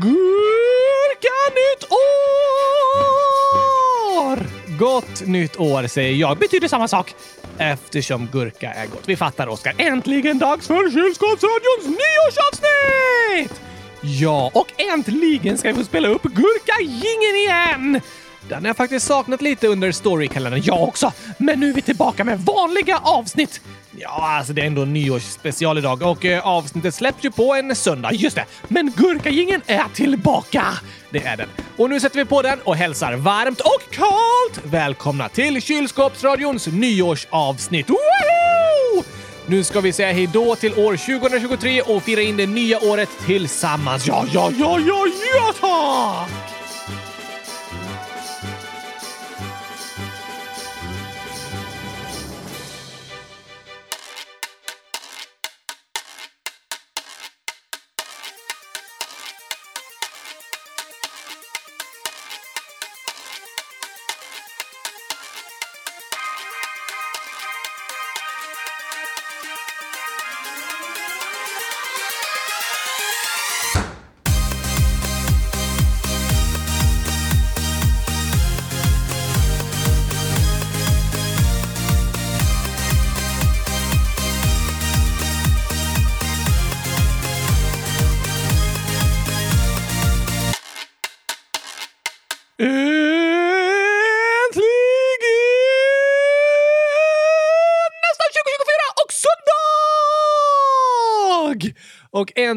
Gurka nytt år! Gott nytt år säger jag. Betyder samma sak. Eftersom gurka är gott. Vi fattar Oskar. Äntligen dags för Kylskåpsradions nyårsavsnitt! Ja, och äntligen ska vi få spela upp gurka igen! Den har jag faktiskt saknat lite under storykalendern, jag också. Men nu är vi tillbaka med vanliga avsnitt. Ja, alltså det är ändå nyårsspecial idag och eh, avsnittet släpps ju på en söndag, just det. Men Gurkagingen är tillbaka! Det är den. Och nu sätter vi på den och hälsar varmt och kallt välkomna till Kylskåpsradions nyårsavsnitt. Woho! Nu ska vi säga hejdå till år 2023 och fira in det nya året tillsammans. Ja, ja, ja, ja, ja tack!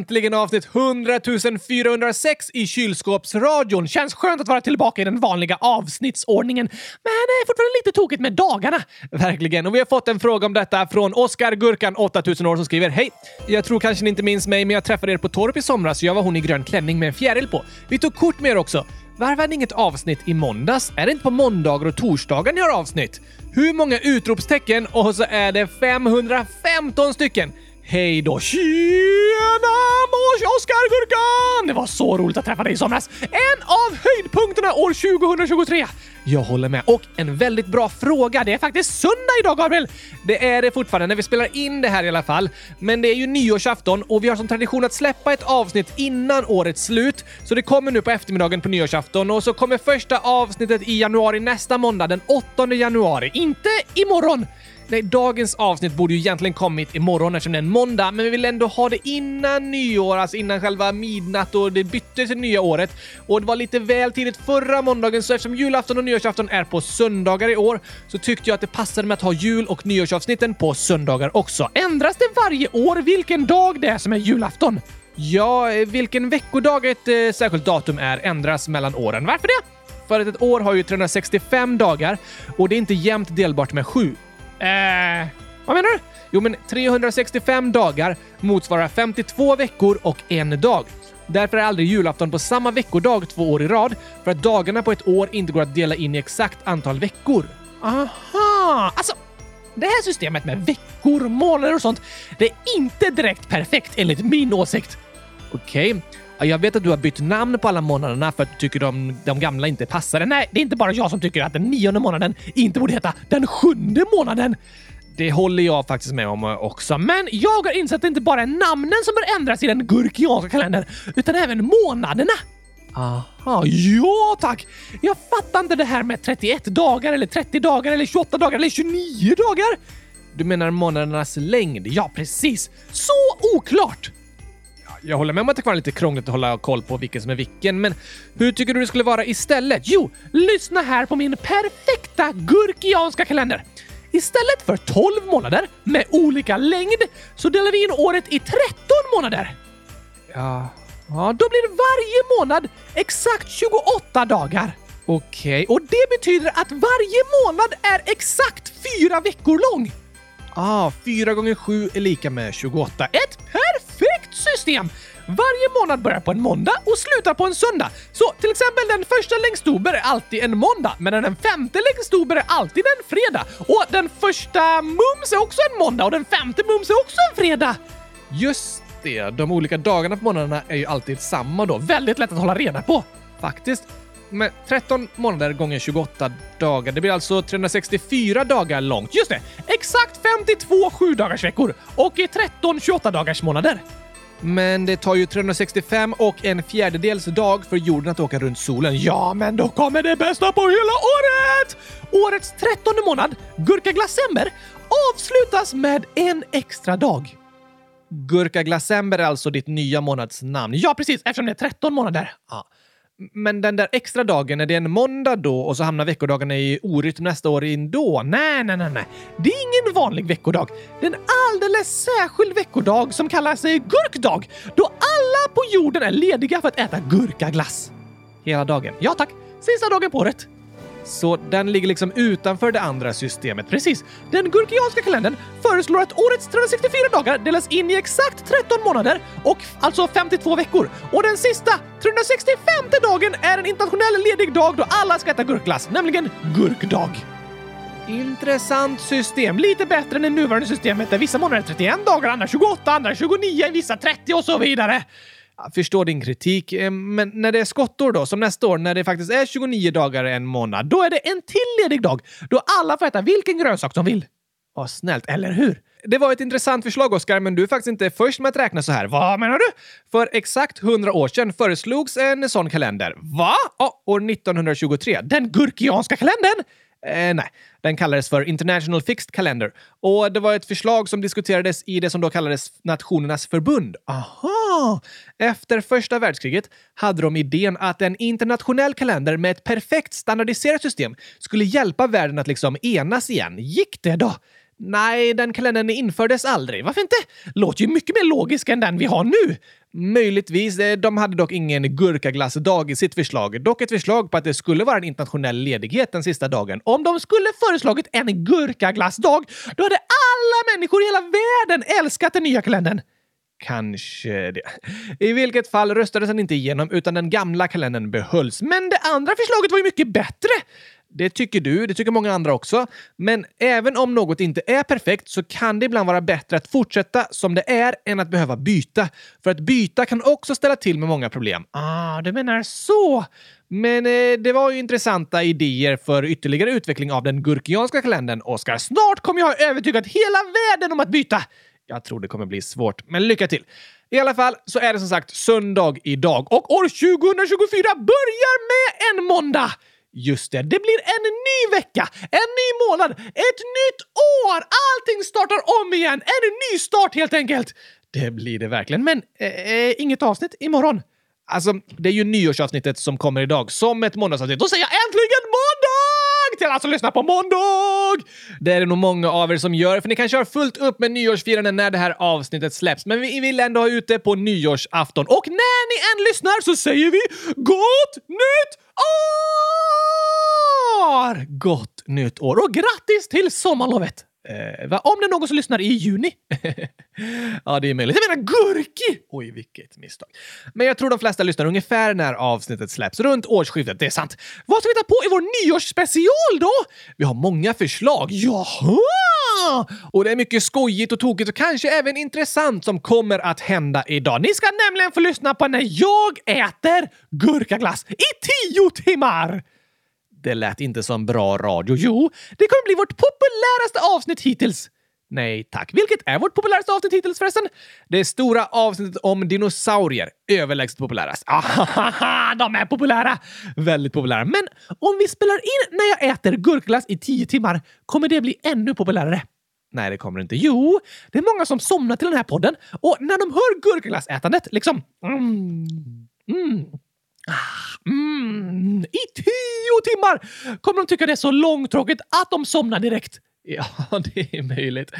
Äntligen avsnitt 100 406 i kylskåpsradion. Känns skönt att vara tillbaka i den vanliga avsnittsordningen. Men det är fortfarande lite tokigt med dagarna. Verkligen. Och vi har fått en fråga om detta från Oskar Gurkan, 8000 år, som skriver Hej! Jag tror kanske ni inte minns mig, men jag träffade er på Torp i somras. Jag var hon i grön klänning med en fjäril på. Vi tog kort med er också. Varför hade ni inget avsnitt i måndags? Är det inte på måndagar och torsdagar ni har avsnitt? Hur många utropstecken? Och så är det 515 stycken. Hej då! Tjena mors Oskar Gurkan! Det var så roligt att träffa dig i somras. En av höjdpunkterna år 2023. Jag håller med. Och en väldigt bra fråga. Det är faktiskt söndag idag, Gabriel! Det är det fortfarande när vi spelar in det här i alla fall. Men det är ju nyårsafton och vi har som tradition att släppa ett avsnitt innan årets slut. Så det kommer nu på eftermiddagen på nyårsafton och så kommer första avsnittet i januari nästa måndag, den 8 januari. Inte imorgon! Nej, dagens avsnitt borde ju egentligen kommit imorgon eftersom det är en måndag, men vi vill ändå ha det innan nyår, alltså innan själva midnatt och det bytte till nya året. Och det var lite väl tidigt förra måndagen, så eftersom julafton och nyårsafton är på söndagar i år så tyckte jag att det passade med att ha jul och nyårsavsnitten på söndagar också. Ändras det varje år vilken dag det är som är julafton? Ja, eh, vilken veckodag ett eh, särskilt datum är ändras mellan åren. Varför det? För att ett år har ju 365 dagar och det är inte jämnt delbart med 7. Eh, vad menar du? Jo, men 365 dagar motsvarar 52 veckor och en dag. Därför är aldrig julafton på samma veckodag två år i rad, för att dagarna på ett år inte går att dela in i exakt antal veckor. Aha! Alltså, det här systemet med veckor, månader och sånt, det är inte direkt perfekt enligt min åsikt. Okej. Ja, jag vet att du har bytt namn på alla månaderna för att du tycker de, de gamla inte passade. Nej, det är inte bara jag som tycker att den nionde månaden inte borde heta den sjunde månaden. Det håller jag faktiskt med om också. Men jag har insett att det inte bara är namnen som bör ändras i den gurkianska kalendern, utan även månaderna. Aha, ja tack! Jag fattar inte det här med 31 dagar eller 30 dagar eller 28 dagar eller 29 dagar. Du menar månadernas längd? Ja, precis. Så oklart! Jag håller med om att det kan vara lite krångligt att hålla koll på vilken som är vilken, men hur tycker du det skulle vara istället? Jo, lyssna här på min perfekta gurkianska kalender. Istället för 12 månader med olika längd så delar vi in året i 13 månader. Ja, ja då blir varje månad exakt 28 dagar. Okej, och det betyder att varje månad är exakt fyra veckor lång. Ah, 4 gånger 7 är lika med 28. Ett perfekt system! Varje månad börjar på en måndag och slutar på en söndag. Så till exempel den första längstober är alltid en måndag, medan den femte längstober är alltid en fredag. Och den första mums är också en måndag och den femte mums är också en fredag. Just det, de olika dagarna på månaderna är ju alltid samma då. Väldigt lätt att hålla reda på. Faktiskt. Men 13 månader gånger 28 dagar, det blir alltså 364 dagar långt. Just det! Exakt 52 7 dagars veckor och 13 28 dagars månader. Men det tar ju 365 och en fjärdedels dag för jorden att åka runt solen. Ja, men då kommer det bästa på hela året! Årets trettonde månad, Gurkaglassember, avslutas med en extra dag. Gurkaglassember är alltså ditt nya månadsnamn. Ja, precis, eftersom det är 13 månader. Ja. Men den där extra dagen, är det en måndag då och så hamnar veckodagarna i orytm nästa år ändå? Nej, nej, nej, nej. Det är ingen vanlig veckodag. Det är en alldeles särskild veckodag som kallar sig gurkdag, då alla på jorden är lediga för att äta gurkaglass. Hela dagen. Ja tack. Sista dagen på året. Så den ligger liksom utanför det andra systemet. Precis. Den gurkianska kalendern föreslår att årets 364 dagar delas in i exakt 13 månader och alltså 52 veckor. Och den sista, 365 dagen, är en internationell ledig dag då alla ska äta gurkglass, nämligen gurkdag. Intressant system. Lite bättre än det nuvarande systemet där vissa månader är 31 dagar, andra 28, andra 29, vissa 30 och så vidare. Förstår din kritik, eh, men när det är skottår då, som nästa år, när det faktiskt är 29 dagar en månad, då är det en till ledig dag då alla får äta vilken grönsak de vill. Vad snällt, eller hur? Det var ett intressant förslag, Oskar, men du är faktiskt inte först med att räkna så här. Vad menar du? För exakt 100 år sedan föreslogs en sån kalender. Va? Ja, år 1923. Den gurkianska kalendern? Eh, nej, den kallades för International Fixed Calendar och det var ett förslag som diskuterades i det som då kallades Nationernas förbund. Aha! Efter första världskriget hade de idén att en internationell kalender med ett perfekt standardiserat system skulle hjälpa världen att liksom enas igen. Gick det då? Nej, den kalendern infördes aldrig. Varför inte? Låter ju mycket mer logisk än den vi har nu. Möjligtvis. Eh, de hade dock ingen gurkaglassdag i sitt förslag. Dock ett förslag på att det skulle vara en internationell ledighet den sista dagen. Om de skulle föreslagit en gurkaglassdag, då hade alla människor i hela världen älskat den nya kalendern. Kanske det. I vilket fall röstades den inte igenom utan den gamla kalendern behölls. Men det andra förslaget var ju mycket bättre. Det tycker du, det tycker många andra också. Men även om något inte är perfekt så kan det ibland vara bättre att fortsätta som det är än att behöva byta. För att byta kan också ställa till med många problem. Ah, du menar så! Men eh, det var ju intressanta idéer för ytterligare utveckling av den gurkianska kalendern, Oskar. Snart kommer jag ha övertygat hela världen om att byta! Jag tror det kommer bli svårt, men lycka till! I alla fall så är det som sagt söndag idag och år 2024 börjar med en måndag! Just det, det blir en ny vecka, en ny månad, ett nytt år! Allting startar om igen! En ny start helt enkelt! Det blir det verkligen, men eh, eh, inget avsnitt imorgon. Alltså, det är ju nyårsavsnittet som kommer idag, som ett måndagsavsnitt. Då säger jag äntligen måndag! Till alla som lyssnar på måndag! Det är det nog många av er som gör, för ni kanske har fullt upp med nyårsfirande när det här avsnittet släpps. Men vi vill ändå ha ut det på nyårsafton. Och när ni än lyssnar så säger vi Gott Nytt År! Gott Nytt År! Och grattis till sommarlovet! Eh, va? Om det är någon som lyssnar i juni? ja, det är möjligt. Jag menar gurki! Oj, vilket misstag. Men jag tror de flesta lyssnar ungefär när avsnittet släpps, runt årsskiftet. Det är sant. Vad ska vi ta på i vår nyårsspecial då? Vi har många förslag. Jaha! Och det är mycket skojigt och tokigt och kanske även intressant som kommer att hända idag. Ni ska nämligen få lyssna på när jag äter gurkaglass i tio timmar! Det lät inte som bra radio. Jo, det kommer bli vårt populäraste avsnitt hittills. Nej tack. Vilket är vårt populäraste avsnitt hittills förresten? Det stora avsnittet om dinosaurier. Överlägset populärast. Ahaha, de är populära! Väldigt populära. Men om vi spelar in när jag äter gurkglass i tio timmar, kommer det bli ännu populärare? Nej, det kommer det inte. Jo, det är många som somnar till den här podden och när de hör gurkglassätandet, liksom... Mm, mm, mm, I tio timmar kommer de tycka det är så långtråkigt att de somnar direkt. Ja, det är möjligt.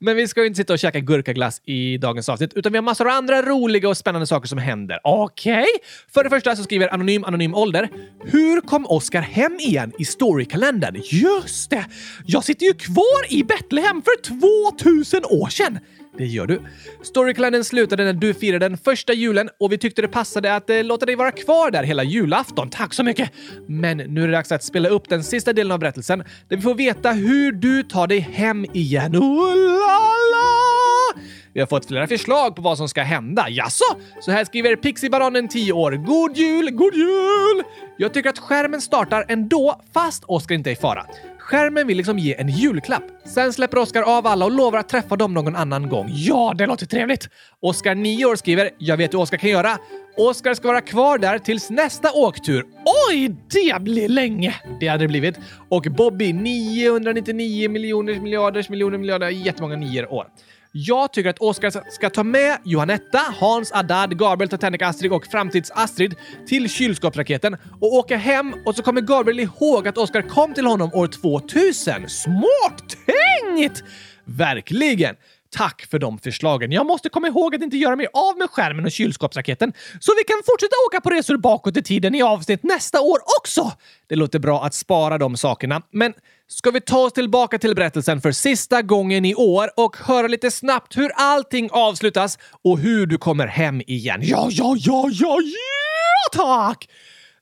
Men vi ska ju inte sitta och käka gurkaglass i dagens avsnitt, utan vi har massor av andra roliga och spännande saker som händer. Okej? Okay. För det första så skriver Anonym Anonym Ålder. Hur kom Oscar hem igen i storykalendern? Just det! Jag sitter ju kvar i Betlehem för 2000 år sedan! Det gör du. Storykalendern slutade när du firade den första julen och vi tyckte det passade att eh, låta dig vara kvar där hela julafton. Tack så mycket! Men nu är det dags att spela upp den sista delen av berättelsen där vi får veta hur du tar dig hem igen. Oh, la, la! Vi har fått flera förslag på vad som ska hända. Jaså? Så här skriver Pixibananen10år. God jul, god jul! Jag tycker att skärmen startar ändå fast Oskar inte är i fara. Skärmen vill liksom ge en julklapp. Sen släpper Oskar av alla och lovar att träffa dem någon annan gång. Ja, det låter trevligt! Oskar, 9 år, skriver “Jag vet hur Oskar kan göra. Oskar ska vara kvar där tills nästa åktur. Oj, det blir länge! Det hade det blivit. Och Bobby, 999 miljoner miljarders miljoner miljarder, jättemånga nior år. Jag tycker att Oskar ska ta med Johanetta, Hans, Adad, Gabriel, Titanic, Astrid och Framtids-Astrid till kylskåpsraketen och åka hem och så kommer Gabriel ihåg att Oskar kom till honom år 2000. Smart tänkt! Verkligen! Tack för de förslagen. Jag måste komma ihåg att inte göra mig av med skärmen och kylskåpsraketen så vi kan fortsätta åka på resor bakåt i tiden i avsnitt nästa år också. Det låter bra att spara de sakerna, men ska vi ta oss tillbaka till berättelsen för sista gången i år och höra lite snabbt hur allting avslutas och hur du kommer hem igen? Ja, ja, ja, ja, ja, tack!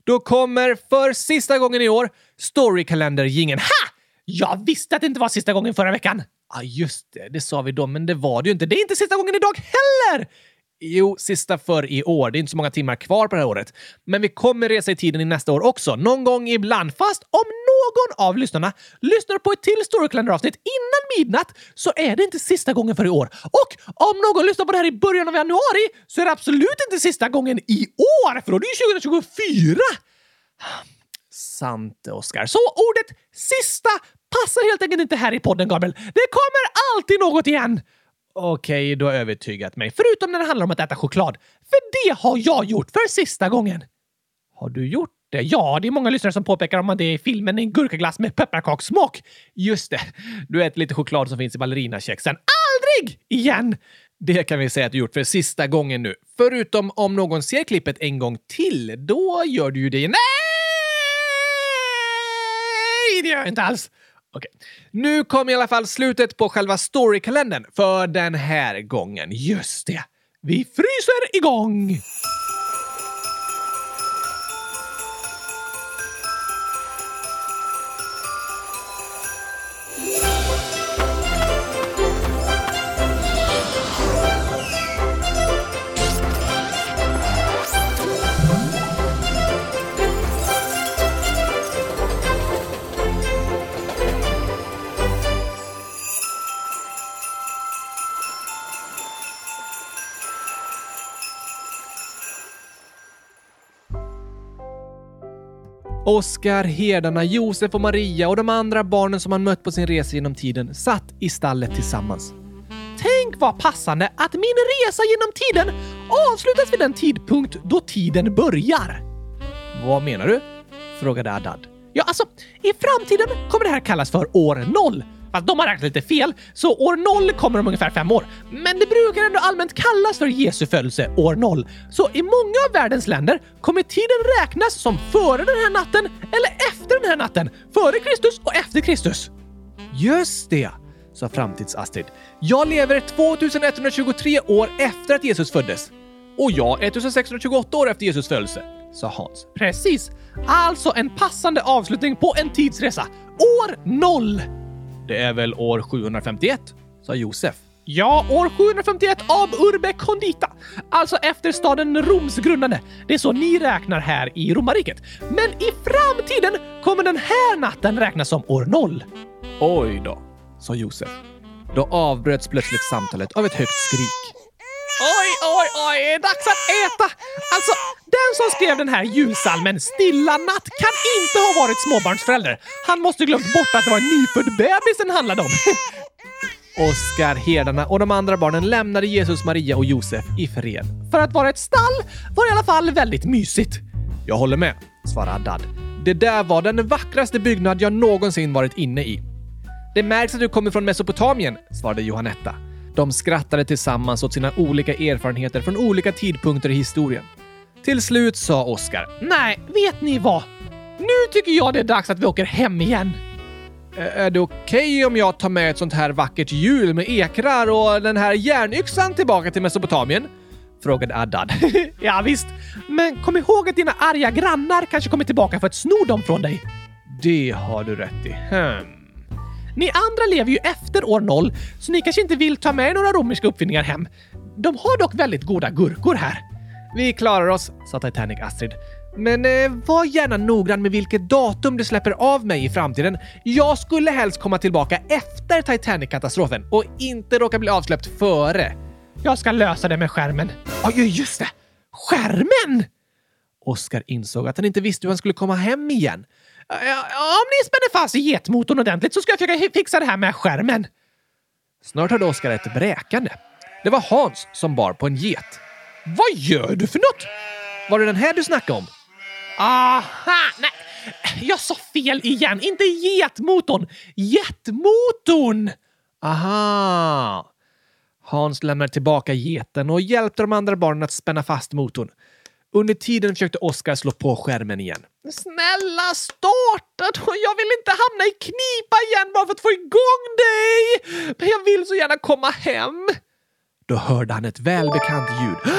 Då kommer för sista gången i år Storykalender-jingeln. Ha! Jag visste att det inte var sista gången förra veckan. Ja, ah, just det. Det sa vi då, men det var det ju inte. Det är inte sista gången idag heller! Jo, sista för i år. Det är inte så många timmar kvar på det här året. Men vi kommer resa i tiden i nästa år också. Någon gång ibland. Fast om någon av lyssnarna lyssnar på ett till Storyklander-avsnitt innan midnatt så är det inte sista gången för i år. Och om någon lyssnar på det här i början av januari så är det absolut inte sista gången i år, för då är det ju 2024! Hm, sant, Oskar. Så ordet sista passar helt enkelt inte här i podden, Gabriel. Det kommer alltid något igen! Okej, du har övertygat mig. Förutom när det handlar om att äta choklad. För det har jag gjort för sista gången. Har du gjort det? Ja, det är många lyssnare som påpekar om att det är filmen en gurkaglass med pepparkakssmak. Just det. Du äter lite choklad som finns i ballerinakexen. Aldrig igen! Det kan vi säga att du gjort för sista gången nu. Förutom om någon ser klippet en gång till. Då gör du ju det. Nej! Det gör jag inte alls. Okay. Nu kom i alla fall slutet på själva storykalendern för den här gången. Just det. Vi fryser igång! Oskar, herdarna, Josef och Maria och de andra barnen som han mött på sin resa genom tiden satt i stallet tillsammans. Tänk vad passande att min resa genom tiden avslutas vid den tidpunkt då tiden börjar. Vad menar du? frågade Adad. Ja, alltså, i framtiden kommer det här kallas för år noll Fast de har räknat lite fel, så år 0 kommer om ungefär fem år. Men det brukar ändå allmänt kallas för Jesu födelse, år 0. Så i många av världens länder kommer tiden räknas som före den här natten eller efter den här natten. Före Kristus och efter Kristus. Just det, sa framtids-Astrid. Jag lever 2123 år efter att Jesus föddes. Och jag 1628 år efter Jesus födelse, sa Hans. Precis. Alltså en passande avslutning på en tidsresa. År noll! Det är väl år 751? sa Josef. Ja, år 751 av Urbe Condita. Alltså efter staden Roms grundande. Det är så ni räknar här i romarriket. Men i framtiden kommer den här natten räknas som år noll. Oj då, sa Josef. Då avbröts plötsligt samtalet av ett högt skrik. Oj, oj, oj, dags att äta! Alltså, den som skrev den här julsalmen Stilla natt kan inte ha varit småbarnsförälder. Han måste glömt bort att det var en nyfödd bebis den handlade om. Oskar, herdarna och de andra barnen lämnade Jesus, Maria och Josef i fred. För att vara ett stall var det i alla fall väldigt mysigt. Jag håller med, svarade Dad. Det där var den vackraste byggnad jag någonsin varit inne i. Det märks att du kommer från Mesopotamien, svarade Johannetta. De skrattade tillsammans åt sina olika erfarenheter från olika tidpunkter i historien. Till slut sa Oskar. Nej, vet ni vad? Nu tycker jag det är dags att vi åker hem igen. Är det okej okay om jag tar med ett sånt här vackert hjul med ekrar och den här järnyxan tillbaka till Mesopotamien? Frågade Addad. ja, visst. Men kom ihåg att dina arga grannar kanske kommer tillbaka för att sno dem från dig. Det har du rätt i. Hmm. Ni andra lever ju efter år noll, så ni kanske inte vill ta med några romerska uppfinningar hem. De har dock väldigt goda gurkor här. Vi klarar oss, sa Titanic Astrid. Men eh, var gärna noggrann med vilket datum du släpper av mig i framtiden. Jag skulle helst komma tillbaka efter Titanic-katastrofen och inte råka bli avsläppt före. Jag ska lösa det med skärmen. Ja, just det! Skärmen! Oskar insåg att han inte visste hur han skulle komma hem igen. Om ni spänner fast getmotorn ordentligt så ska jag försöka fixa det här med skärmen. Snart hörde Oskar ett bräkande. Det var Hans som bar på en get. Vad gör du för något? Var det den här du snackade om? Aha! Nej, jag sa fel igen. Inte getmotorn. Jetmotorn! Aha! Hans lämnade tillbaka geten och hjälpte de andra barnen att spänna fast motorn. Under tiden försökte Oskar slå på skärmen igen. Snälla starta då! Jag vill inte hamna i knipa igen bara för att få igång dig! Men jag vill så gärna komma hem. Då hörde han ett välbekant ljud.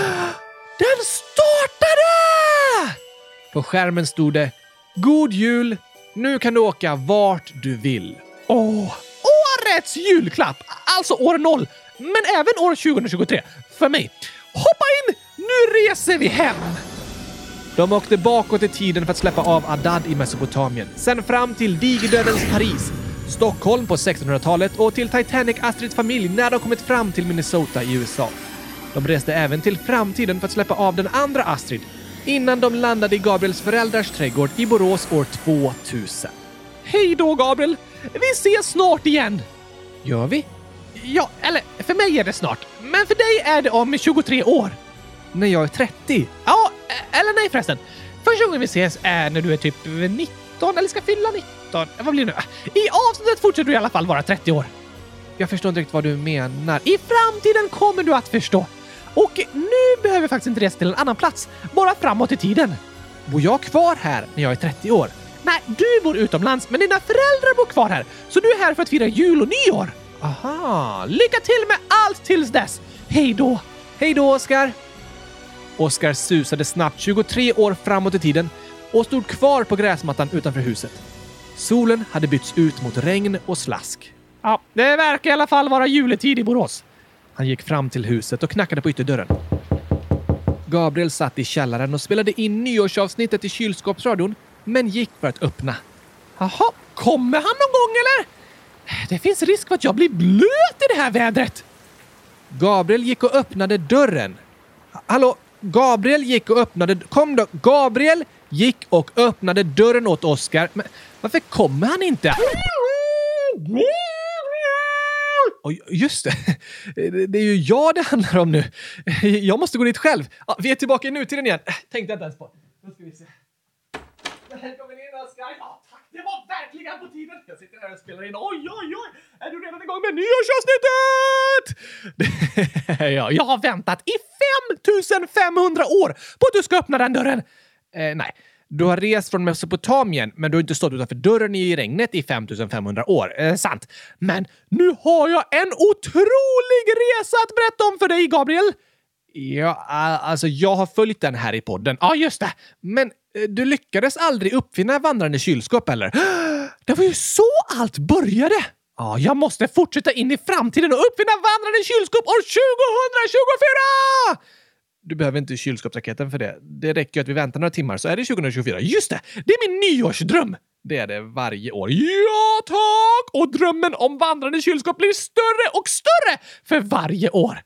Den startade! På skärmen stod det God jul! Nu kan du åka vart du vill. Åh, årets julklapp! Alltså år 0, men även år 2023. För mig. Hoppa in! Nu reser vi hem! De åkte bakåt i tiden för att släppa av Adad i Mesopotamien, sen fram till digerdödens Paris, Stockholm på 1600-talet och till Titanic Astrids familj när de kommit fram till Minnesota i USA. De reste även till framtiden för att släppa av den andra Astrid innan de landade i Gabriels föräldrars trädgård i Borås år 2000. Hej då Gabriel! Vi ses snart igen! Gör vi? Ja, eller för mig är det snart. Men för dig är det om 23 år. När jag är 30? Ja, e, eller nej förresten. Första gången vi ses är när du är typ 19 eller ska fylla 19. Vad blir det nu? I avsnittet fortsätter du i alla fall vara 30 år. Jag förstår inte riktigt vad du menar. I framtiden kommer du att förstå. Och nu behöver vi faktiskt inte resa till en annan plats, bara framåt i tiden. Bor jag kvar här när jag är 30 år? Nej, du bor utomlands, men dina föräldrar bor kvar här, så du är här för att fira jul och nyår. Aha, lycka till med allt tills dess. Hej då! Hej då, Oskar! Oskar susade snabbt 23 år framåt i tiden och stod kvar på gräsmattan utanför huset. Solen hade bytts ut mot regn och slask. Ja, det verkar i alla fall vara juletid i Borås. Han gick fram till huset och knackade på ytterdörren. Gabriel satt i källaren och spelade in nyårsavsnittet i kylskåpsradion, men gick för att öppna. Jaha, kommer han någon gång eller? Det finns risk för att jag blir blöt i det här vädret. Gabriel gick och öppnade dörren. Hallå, Gabriel gick och öppnade... Kom då! Gabriel gick och öppnade dörren åt Oskar. Men varför kommer han inte? Och just det, det är ju jag det handlar om nu. Jag måste gå dit själv. Ja, vi är tillbaka i nutiden igen. Tänkte jag inte ens på. Då ska vi se. Välkommen in Oskar! Ja, tack! Det var verkligen på tiden! Jag sitter här och spelar in. Oj, oj, oj! Är du redan igång med nyårsavsnittet? ja, jag har väntat i 5500 år på att du ska öppna den dörren. Eh, nej, du har rest från Mesopotamien, men du har inte stått utanför dörren i regnet i 5500 år. Eh, sant. Men nu har jag en otrolig resa att berätta om för dig, Gabriel! Ja, alltså jag har följt den här i podden. Ja, just det. Men eh, du lyckades aldrig uppfinna vandrande kylskåp, eller? Det var ju så allt började! Ja, jag måste fortsätta in i framtiden och uppfinna vandrande kylskåp år 2024! Du behöver inte kylskåpsraketen för det. Det räcker att vi väntar några timmar så är det 2024. Just det! Det är min nyårsdröm! Det är det varje år. Ja, tack! Och drömmen om vandrande kylskåp blir större och större för varje år.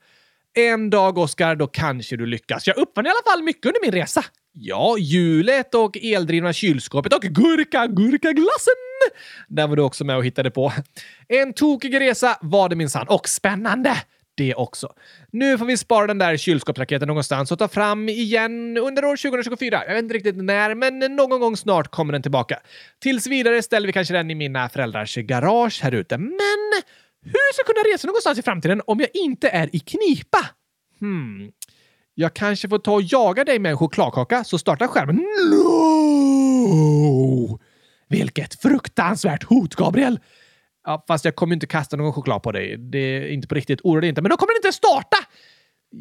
En dag, Oskar, då kanske du lyckas. Jag uppfann i alla fall mycket under min resa. Ja, hjulet och eldrivna kylskåpet och gurka gurkaglassen. Den var du också med och hittade på. En tokig resa var det minsann och spännande det också. Nu får vi spara den där kylskåpsraketen någonstans och ta fram igen under år 2024. Jag vet inte riktigt när, men någon gång snart kommer den tillbaka. Tills vidare ställer vi kanske den i mina föräldrars garage här ute. Men hur ska jag kunna resa någonstans i framtiden om jag inte är i knipa? Hmm. Jag kanske får ta och jaga dig med en chokladkaka så startar skärmen. No! Vilket fruktansvärt hot, Gabriel! Ja, fast jag kommer inte kasta någon choklad på dig. Det är inte på riktigt. Oroa dig inte. Men då kommer den inte starta!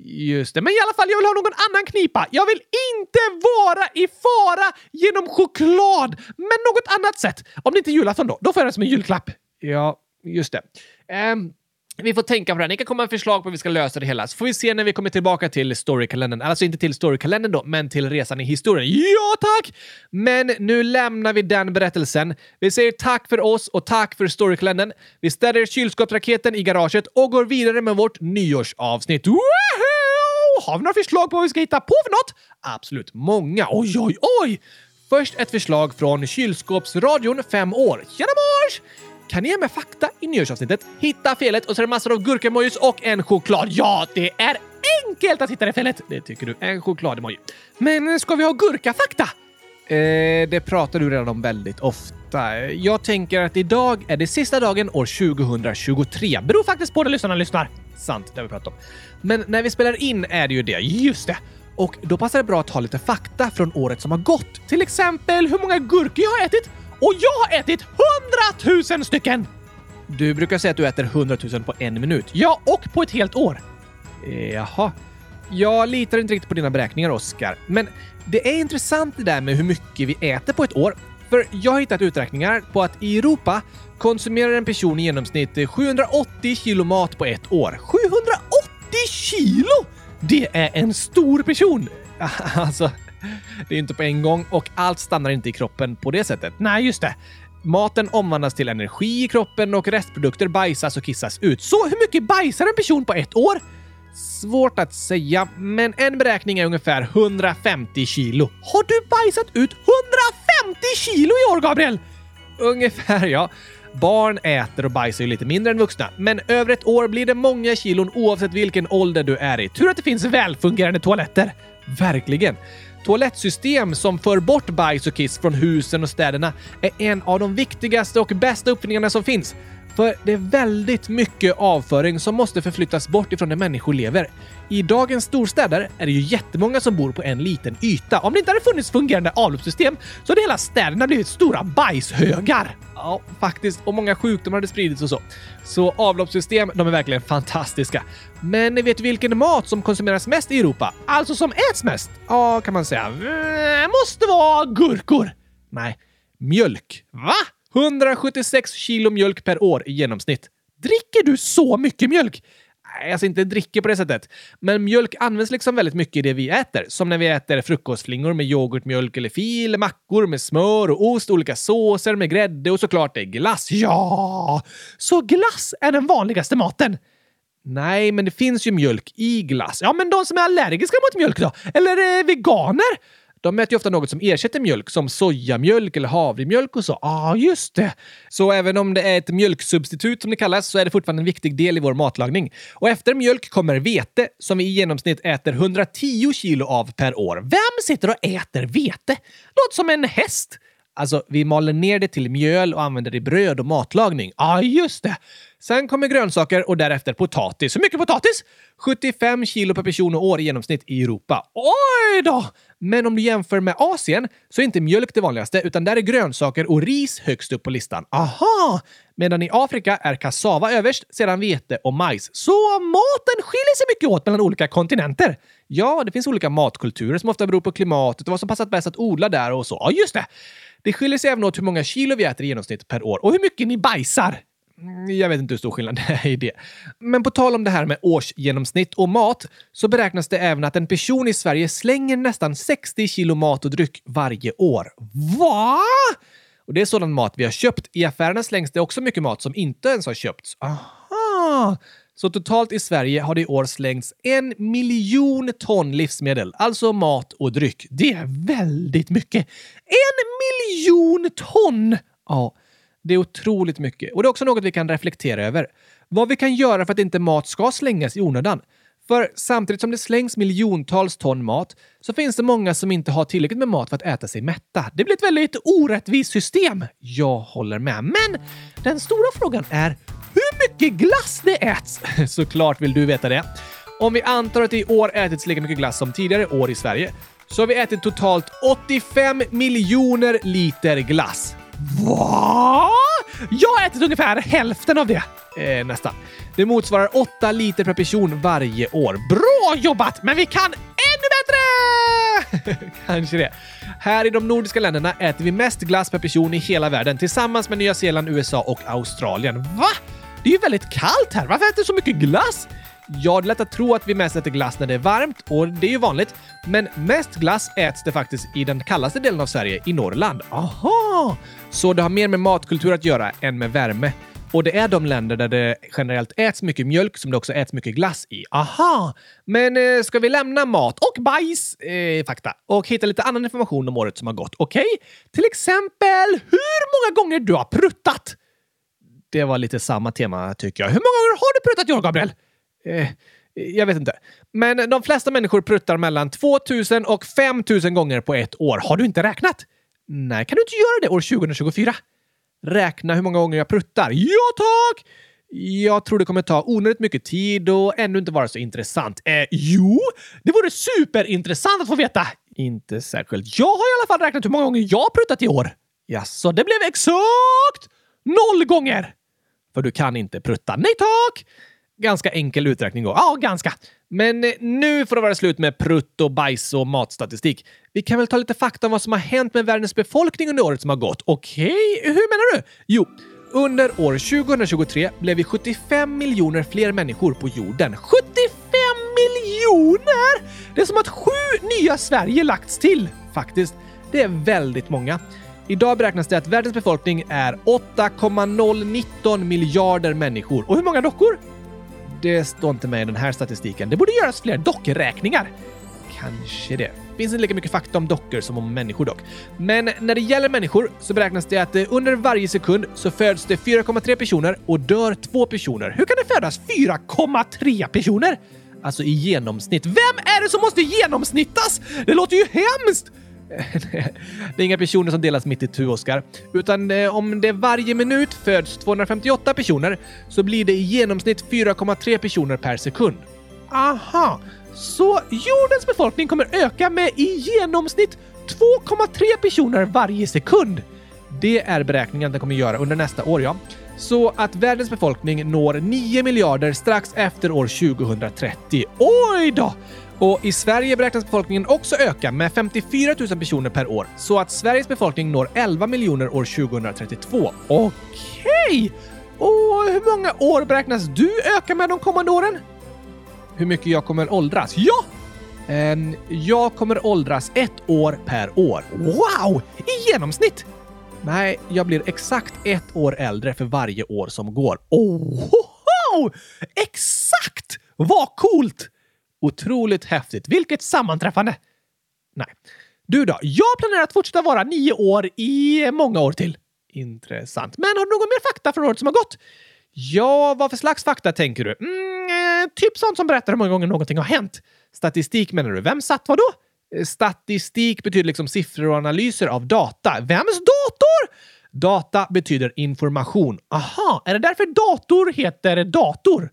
Just det, men i alla fall, jag vill ha någon annan knipa. Jag vill inte vara i fara genom choklad, men något annat sätt. Om det inte är julafton då, då får jag den som en julklapp. Ja, just det. Um, vi får tänka på det. Ni kan komma med förslag på hur vi ska lösa det hela, så får vi se när vi kommer tillbaka till storykalendern. Alltså inte till storykalendern då, men till resan i historien. Ja, tack! Men nu lämnar vi den berättelsen. Vi säger tack för oss och tack för storykalendern. Vi ställer kylskåpsraketen i garaget och går vidare med vårt nyårsavsnitt. Woohoo! Har vi några förslag på vad vi ska hitta på för något? Absolut många. Oj, oj, oj! Först ett förslag från kylskåpsradion 5 år. Tjena mors! Kan ni ge mig fakta i nyårsavsnittet? Hitta felet och så är det massor av gurkemojis och en choklad. Ja, det är enkelt att hitta det felet. Det tycker du. En choklademoji. Men eh, ska vi ha gurkafakta? Eh, det pratar du redan om väldigt ofta. Jag tänker att idag är det sista dagen år 2023. Beror faktiskt på det lyssnarna lyssnar. Sant, det har vi pratat om. Men när vi spelar in är det ju det. Just det. Och då passar det bra att ha lite fakta från året som har gått. Till exempel hur många gurkor jag har ätit. Och jag har ätit 100 000 stycken! Du brukar säga att du äter 100 000 på en minut. Ja, och på ett helt år. Jaha. Jag litar inte riktigt på dina beräkningar, Oskar. Men det är intressant det där med hur mycket vi äter på ett år. För jag har hittat uträkningar på att i Europa konsumerar en person i genomsnitt 780 kilo mat på ett år. 780 kilo! Det är en stor person! Alltså, det är inte på en gång och allt stannar inte i kroppen på det sättet. Nej, just det. Maten omvandlas till energi i kroppen och restprodukter bajsas och kissas ut. Så hur mycket bajsar en person på ett år? Svårt att säga, men en beräkning är ungefär 150 kilo. Har du bajsat ut 150 kilo i år, Gabriel? Ungefär, ja. Barn äter och bajsar ju lite mindre än vuxna, men över ett år blir det många kilon oavsett vilken ålder du är i. Tur att det finns välfungerande toaletter. Verkligen. Toalettsystem som för bort bajs och kiss från husen och städerna är en av de viktigaste och bästa uppfinningarna som finns. För det är väldigt mycket avföring som måste förflyttas bort ifrån där människor lever. I dagens storstäder är det ju jättemånga som bor på en liten yta. Om det inte hade funnits fungerande avloppssystem så hade hela städerna blivit stora bajshögar. Ja, faktiskt. Och många sjukdomar hade spridits och så. Så avloppssystem, de är verkligen fantastiska. Men ni vet vilken mat som konsumeras mest i Europa? Alltså som äts mest? Ja, kan man säga. Det måste vara gurkor. Nej, mjölk. Va? 176 kilo mjölk per år i genomsnitt. Dricker du så mycket mjölk? Nej, alltså inte dricker på det sättet. Men mjölk används liksom väldigt mycket i det vi äter. Som när vi äter frukostflingor med yoghurt, mjölk eller fil, mackor med smör och ost, olika såser med grädde och såklart det är glass. Ja! Så glass är den vanligaste maten? Nej, men det finns ju mjölk i glass. Ja, men de som är allergiska mot mjölk då? Eller eh, veganer? De äter ju ofta något som ersätter mjölk, som sojamjölk eller havremjölk och så. Ja, ah, just det. Så även om det är ett mjölksubstitut som det kallas så är det fortfarande en viktig del i vår matlagning. Och efter mjölk kommer vete som vi i genomsnitt äter 110 kilo av per år. Vem sitter och äter vete? Låter som en häst. Alltså, vi maler ner det till mjöl och använder det i bröd och matlagning. Ja, ah, just det. Sen kommer grönsaker och därefter potatis. Hur mycket potatis? 75 kilo per person och år i genomsnitt i Europa. Oj då! Men om du jämför med Asien så är inte mjölk det vanligaste, utan där är grönsaker och ris högst upp på listan. Aha! Medan i Afrika är kassava överst, sedan vete och majs. Så maten skiljer sig mycket åt mellan olika kontinenter. Ja, det finns olika matkulturer som ofta beror på klimatet och vad som passat bäst att odla där och så. Ja, just det! Det skiljer sig även åt hur många kilo vi äter i genomsnitt per år och hur mycket ni bajsar. Mm, jag vet inte hur stor skillnad det är i det. Men på tal om det här med årsgenomsnitt och mat så beräknas det även att en person i Sverige slänger nästan 60 kilo mat och dryck varje år. Va? Och det är sådan mat vi har köpt. I affärerna slängs det också mycket mat som inte ens har köpts. Aha! Så totalt i Sverige har det i år slängts en miljon ton livsmedel, alltså mat och dryck. Det är väldigt mycket. En miljon ton! Ja. Det är otroligt mycket. Och det är också något vi kan reflektera över. Vad vi kan göra för att inte mat ska slängas i onödan. För samtidigt som det slängs miljontals ton mat så finns det många som inte har tillräckligt med mat för att äta sig mätta. Det blir ett väldigt orättvist system. Jag håller med. Men den stora frågan är hur mycket glass det äts. Såklart vill du veta det. Om vi antar att det i år ätits lika mycket glass som tidigare år i Sverige så har vi ätit totalt 85 miljoner liter glass. Va? Jag har ätit ungefär hälften av det. Eh, nästan. Det motsvarar 8 liter per person varje år. Bra jobbat! Men vi kan ännu bättre! Kanske det. Här i de nordiska länderna äter vi mest glass per person i hela världen tillsammans med Nya Zeeland, USA och Australien. Va? Det är ju väldigt kallt här. Varför äter du så mycket glass? Ja, det är lätt att tro att vi mest äter glass när det är varmt och det är ju vanligt. Men mest glass äts det faktiskt i den kallaste delen av Sverige, i Norrland. Aha! Så det har mer med matkultur att göra än med värme. Och det är de länder där det generellt äts mycket mjölk som det också äts mycket glass i. Aha! Men eh, ska vi lämna mat och bajs, eh, fakta, och hitta lite annan information om året som har gått? Okej? Okay? Till exempel hur många gånger du har pruttat? Det var lite samma tema tycker jag. Hur många gånger har du pruttat i år, Gabriel? Eh, jag vet inte. Men de flesta människor pruttar mellan 2000 och 5000 gånger på ett år. Har du inte räknat? Nej, kan du inte göra det år 2024? Räkna hur många gånger jag pruttar? Ja, tack! Jag tror det kommer ta onödigt mycket tid och ännu inte vara så intressant. Eh, jo, det vore superintressant att få veta. Inte särskilt. Jag har i alla fall räknat hur många gånger jag pruttat i år. Ja, så det blev exakt noll gånger! För du kan inte prutta. Nej tack! Ganska enkel uträkning då. Ja, ganska. Men eh, nu får det vara slut med prutt och bajs och matstatistik. Vi kan väl ta lite fakta om vad som har hänt med världens befolkning under året som har gått. Okej, okay. hur menar du? Jo, under år 2023 blev vi 75 miljoner fler människor på jorden. 75 miljoner! Det är som att sju nya Sverige lagts till, faktiskt. Det är väldigt många. Idag beräknas det att världens befolkning är 8,019 miljarder människor. Och hur många dockor? Det står inte med i den här statistiken. Det borde göras fler dockräkningar. Kanske det. Finns inte lika mycket fakta om dockor som om människor dock. Men när det gäller människor så beräknas det att eh, under varje sekund så föds det 4,3 personer och dör 2 personer. Hur kan det födas 4,3 personer? Alltså i genomsnitt. Vem är det som måste genomsnittas? Det låter ju hemskt! Det är inga personer som delas mitt i tu, Oskar. Utan eh, om det varje minut föds 258 personer så blir det i genomsnitt 4,3 personer per sekund. Aha! Så jordens befolkning kommer öka med i genomsnitt 2,3 personer varje sekund. Det är beräkningen den kommer göra under nästa år, ja. Så att världens befolkning når 9 miljarder strax efter år 2030. Oj då! Och i Sverige beräknas befolkningen också öka med 54 000 personer per år, så att Sveriges befolkning når 11 miljoner år 2032. Okej! Okay. Och hur många år beräknas du öka med de kommande åren? Hur mycket jag kommer åldras? Ja! Um, jag kommer åldras ett år per år. Wow! I genomsnitt! Nej, jag blir exakt ett år äldre för varje år som går. Oh! Exakt! Vad coolt! Otroligt häftigt. Vilket sammanträffande! Nej. Du då? Jag planerar att fortsätta vara nio år i många år till. Intressant. Men har du någon mer fakta från året som har gått? Ja, vad för slags fakta tänker du? Mm, eh, typ sånt som berättar hur många gånger någonting har hänt. Statistik menar du? Vem satt vad då? Eh, statistik betyder liksom siffror och analyser av data. Vems dator? Data betyder information. Aha, är det därför dator heter dator?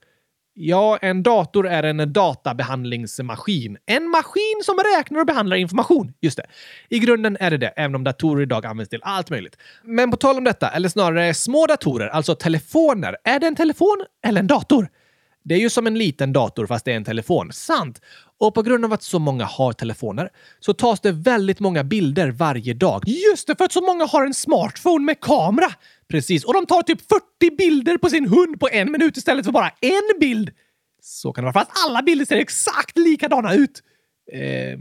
Ja, en dator är en databehandlingsmaskin. En maskin som räknar och behandlar information. Just det. I grunden är det det, även om datorer idag används till allt möjligt. Men på tal om detta, eller snarare små datorer, alltså telefoner. Är det en telefon eller en dator? Det är ju som en liten dator fast det är en telefon. Sant! Och på grund av att så många har telefoner så tas det väldigt många bilder varje dag. Just det, för att så många har en smartphone med kamera! Precis, och de tar typ 40 bilder på sin hund på en minut istället för bara en bild. Så kan det vara, fast alla bilder ser exakt likadana ut. Eh,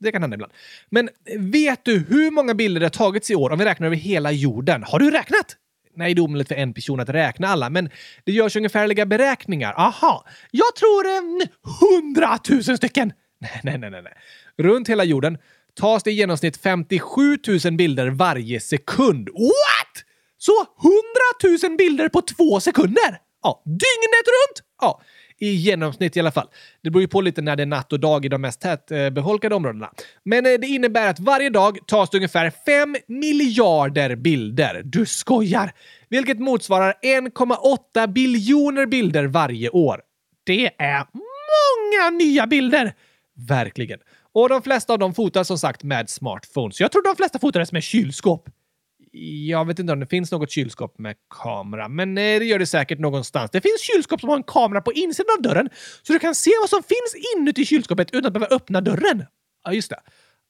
det kan hända ibland. Men vet du hur många bilder det har tagits i år om vi räknar över hela jorden? Har du räknat? Nej, det är omöjligt för en person att räkna alla, men det görs ungefärliga beräkningar. Aha, jag tror hundratusen eh, stycken! Nej, nej, nej, nej. Runt hela jorden tas det i genomsnitt 57 000 bilder varje sekund. What? Så 100 000 bilder på två sekunder! Ja, dygnet runt! Ja, i genomsnitt i alla fall. Det beror ju på lite när det är natt och dag i de mest tätbefolkade områdena. Men eh, det innebär att varje dag tas det ungefär 5 miljarder bilder. Du skojar! Vilket motsvarar 1,8 biljoner bilder varje år. Det är många nya bilder! Verkligen. Och de flesta av dem fotas som sagt med smartphones. Jag tror de flesta fotades med kylskåp. Jag vet inte om det finns något kylskåp med kamera, men eh, det gör det säkert någonstans. Det finns kylskåp som har en kamera på insidan av dörren, så du kan se vad som finns inuti kylskåpet utan att behöva öppna dörren. Ja, just det.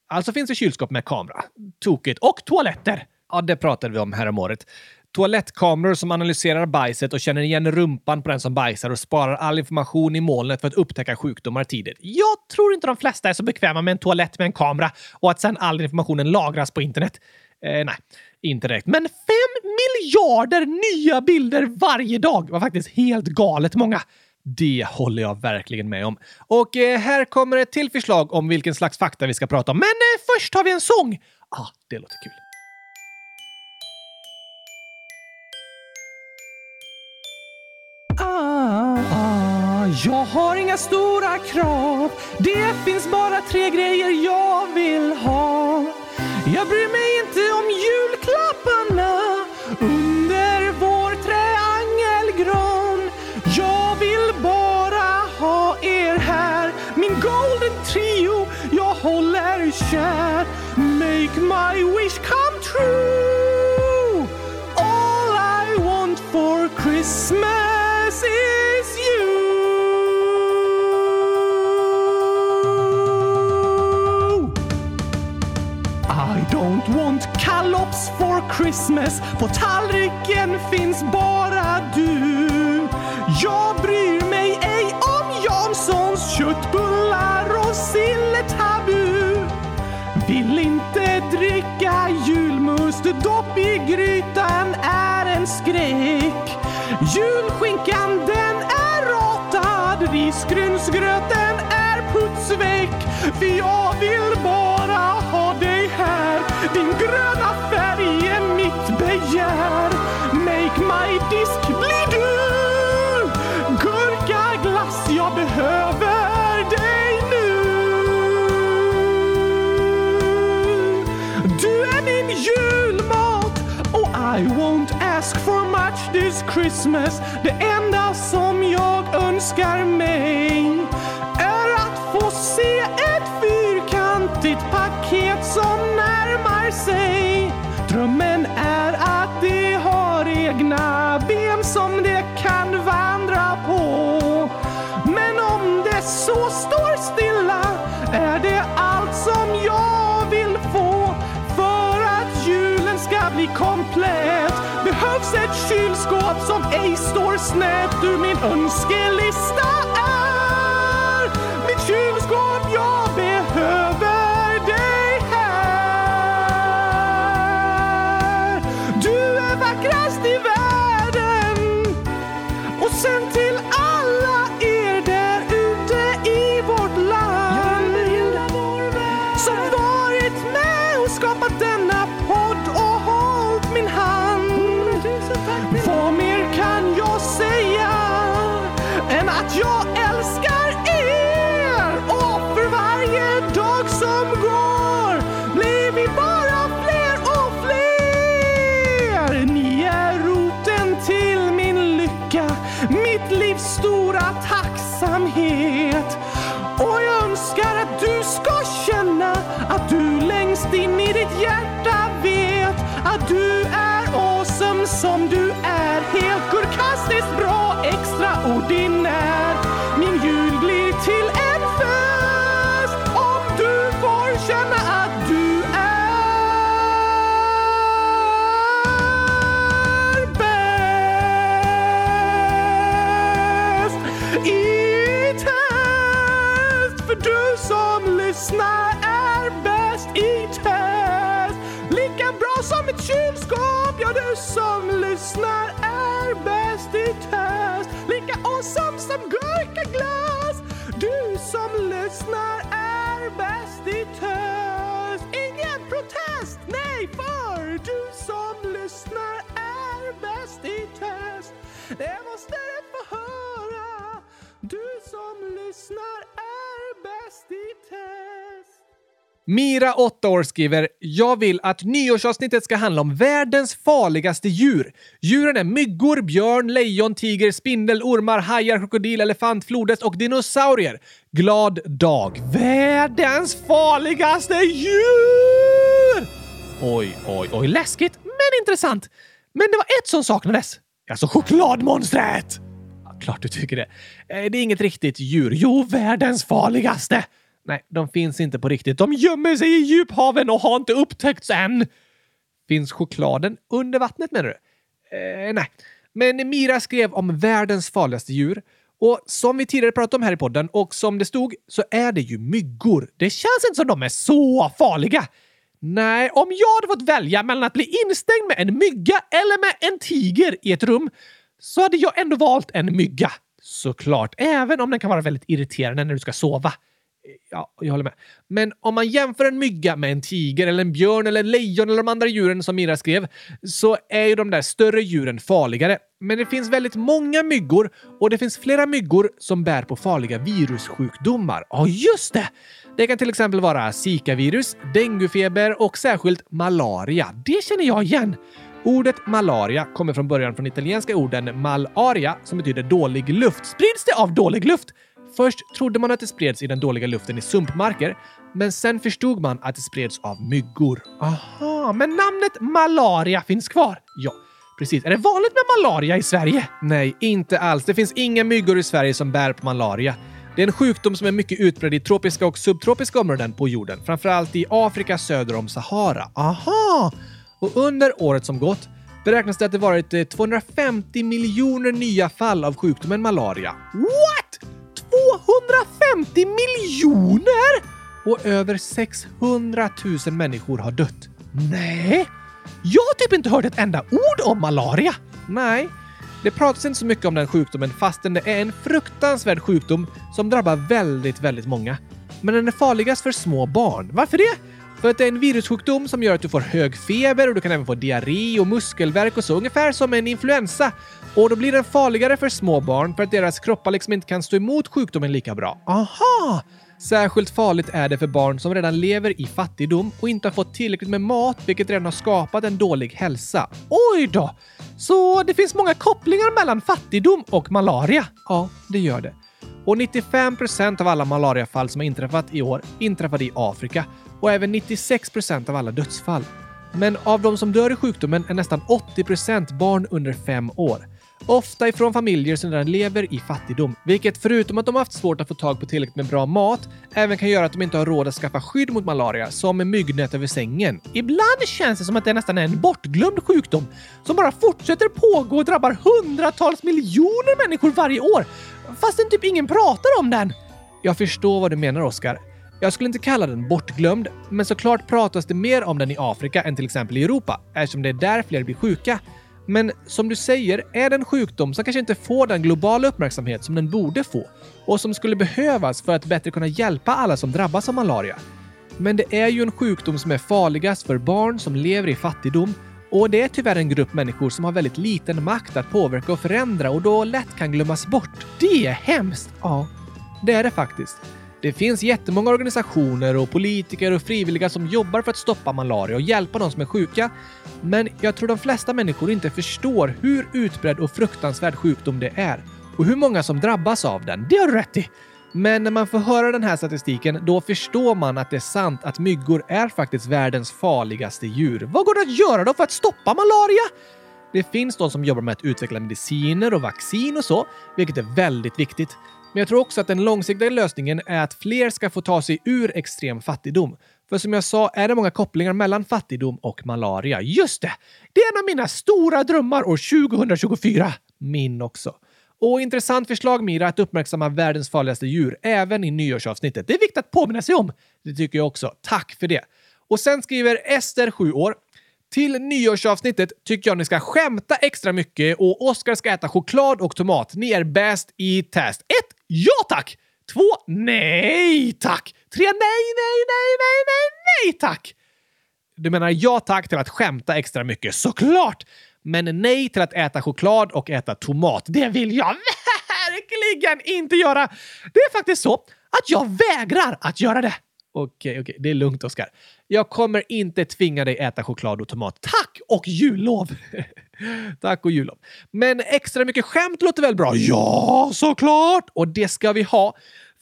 Alltså finns det kylskåp med kamera. Tokigt. Och toaletter. Ja, det pratade vi om här om året. toalettkameror som analyserar bajset och känner igen rumpan på den som bajsar och sparar all information i molnet för att upptäcka sjukdomar tidigt. Jag tror inte de flesta är så bekväma med en toalett med en kamera och att sen all informationen lagras på internet. Eh, nej, inte direkt. Men fem miljarder nya bilder varje dag var faktiskt helt galet många. Det håller jag verkligen med om. Och eh, här kommer ett till förslag om vilken slags fakta vi ska prata om. Men eh, först har vi en sång! Ah, det låter kul. Ah, ah, jag har inga stora krav. Det finns bara tre grejer jag vill ha. Jag bryr mig inte om julklapparna under vår triangelgran. Jag vill bara ha er här, min golden trio jag håller kär. Make my wish come true. All I want for Christmas for Christmas. På tallriken finns bara du. Jag bryr mig ej om Janssons köttbullar och silletabu. Vill inte dricka julmust, dopp i grytan är en skräck. Julskinkan den är ratad, risgrynsgröten är putsväck. För jag vill bara ha dig här, din gröna färg begär. Make my disk bli du, gurkaglass jag behöver dig nu. Du är min julmat och I won't ask for much this Christmas. Det enda som jag önskar mig snett. ur min önskelista dag som går blir vi bara fler och fler. Ni är roten till min lycka, mitt livs stora tacksamhet. Och jag önskar att du ska känna att du längst in i ditt hjärta Det måste du få höra. Du som lyssnar är bäst i test. Mira, 8 år, skriver “Jag vill att nyårsavsnittet ska handla om världens farligaste djur. Djuren är myggor, björn, lejon, tiger, spindel, ormar, hajar, krokodil, elefant, flodhäst och dinosaurier. Glad dag! Världens farligaste djur! Oj, oj, oj. Läskigt, men intressant. Men det var ett som saknades. Alltså chokladmonstret! Ja, klart du tycker det. Eh, det är inget riktigt djur. Jo, världens farligaste! Nej, de finns inte på riktigt. De gömmer sig i djuphaven och har inte upptäckts än. Finns chokladen under vattnet menar du? Eh, nej. Men Mira skrev om världens farligaste djur. Och som vi tidigare pratat om här i podden och som det stod så är det ju myggor. Det känns inte som de är så farliga. Nej, om jag hade fått välja mellan att bli instängd med en mygga eller med en tiger i ett rum så hade jag ändå valt en mygga. Såklart, även om den kan vara väldigt irriterande när du ska sova. Ja, jag håller med. Men om man jämför en mygga med en tiger, eller en björn, eller en lejon eller de andra djuren som Mira skrev, så är ju de där större djuren farligare. Men det finns väldigt många myggor och det finns flera myggor som bär på farliga virussjukdomar. Ja, just det! Det kan till exempel vara zikavirus, denguefeber och särskilt malaria. Det känner jag igen. Ordet malaria kommer från början från italienska orden malaria som betyder dålig luft. Sprids det av dålig luft? Först trodde man att det spreds i den dåliga luften i sumpmarker, men sen förstod man att det spreds av myggor. Aha, men namnet malaria finns kvar? Ja, precis. Är det vanligt med malaria i Sverige? Nej, inte alls. Det finns inga myggor i Sverige som bär på malaria. Det är en sjukdom som är mycket utbredd i tropiska och subtropiska områden på jorden, framförallt i Afrika söder om Sahara. Aha! Och under året som gått beräknas det att det varit 250 miljoner nya fall av sjukdomen malaria. What? 250 miljoner! Och över 600 000 människor har dött. Nej! Jag har typ inte hört ett enda ord om malaria. Nej, det pratas inte så mycket om den sjukdomen fastän det är en fruktansvärd sjukdom som drabbar väldigt, väldigt många. Men den är farligast för små barn. Varför det? För att det är en virussjukdom som gör att du får hög feber och du kan även få diarré och muskelvärk och så, ungefär som en influensa. Och då blir den farligare för små barn för att deras kroppar liksom inte kan stå emot sjukdomen lika bra. Aha! Särskilt farligt är det för barn som redan lever i fattigdom och inte har fått tillräckligt med mat, vilket redan har skapat en dålig hälsa. Oj då! Så det finns många kopplingar mellan fattigdom och malaria? Ja, det gör det. Och 95 procent av alla malariafall som har inträffat i år inträffade i Afrika och även 96 procent av alla dödsfall. Men av de som dör i sjukdomen är nästan 80 procent barn under fem år. Ofta ifrån familjer som redan lever i fattigdom, vilket förutom att de haft svårt att få tag på tillräckligt med bra mat, även kan göra att de inte har råd att skaffa skydd mot malaria, som med myggnät över sängen. Ibland känns det som att det nästan är en bortglömd sjukdom som bara fortsätter pågå och drabbar hundratals miljoner människor varje år, fastän typ ingen pratar om den. Jag förstår vad du menar, Oskar. Jag skulle inte kalla den bortglömd, men såklart pratas det mer om den i Afrika än till exempel i Europa, eftersom det är där fler blir sjuka. Men som du säger är det en sjukdom som kanske inte får den globala uppmärksamhet som den borde få och som skulle behövas för att bättre kunna hjälpa alla som drabbas av malaria. Men det är ju en sjukdom som är farligast för barn som lever i fattigdom och det är tyvärr en grupp människor som har väldigt liten makt att påverka och förändra och då lätt kan glömmas bort. Det är hemskt! Ja, det är det faktiskt. Det finns jättemånga organisationer och politiker och frivilliga som jobbar för att stoppa malaria och hjälpa de som är sjuka. Men jag tror de flesta människor inte förstår hur utbredd och fruktansvärd sjukdom det är och hur många som drabbas av den. Det har du rätt i! Men när man får höra den här statistiken, då förstår man att det är sant att myggor är faktiskt världens farligaste djur. Vad går det att göra då för att stoppa malaria? Det finns de som jobbar med att utveckla mediciner och vaccin och så, vilket är väldigt viktigt. Men jag tror också att den långsiktiga lösningen är att fler ska få ta sig ur extrem fattigdom. För som jag sa är det många kopplingar mellan fattigdom och malaria. Just det! Det är en av mina stora drömmar år 2024. Min också. Och intressant förslag Mira att uppmärksamma världens farligaste djur även i nyårsavsnittet. Det är viktigt att påminna sig om. Det tycker jag också. Tack för det. Och sen skriver Ester, 7 år. Till nyårsavsnittet tycker jag ni ska skämta extra mycket och Oskar ska äta choklad och tomat. Ni är bäst i test. 1. Ja tack! Två, nej tack! Tre, nej, nej, nej, nej, nej, nej tack! Du menar ja tack till att skämta extra mycket, såklart! Men nej till att äta choklad och äta tomat. Det vill jag verkligen inte göra! Det är faktiskt så att jag vägrar att göra det. Okej, okej, det är lugnt Oskar. Jag kommer inte tvinga dig äta choklad och tomat. Tack och jullov! Tack och jullov. Men extra mycket skämt låter väl bra? Ja, såklart! Och det ska vi ha.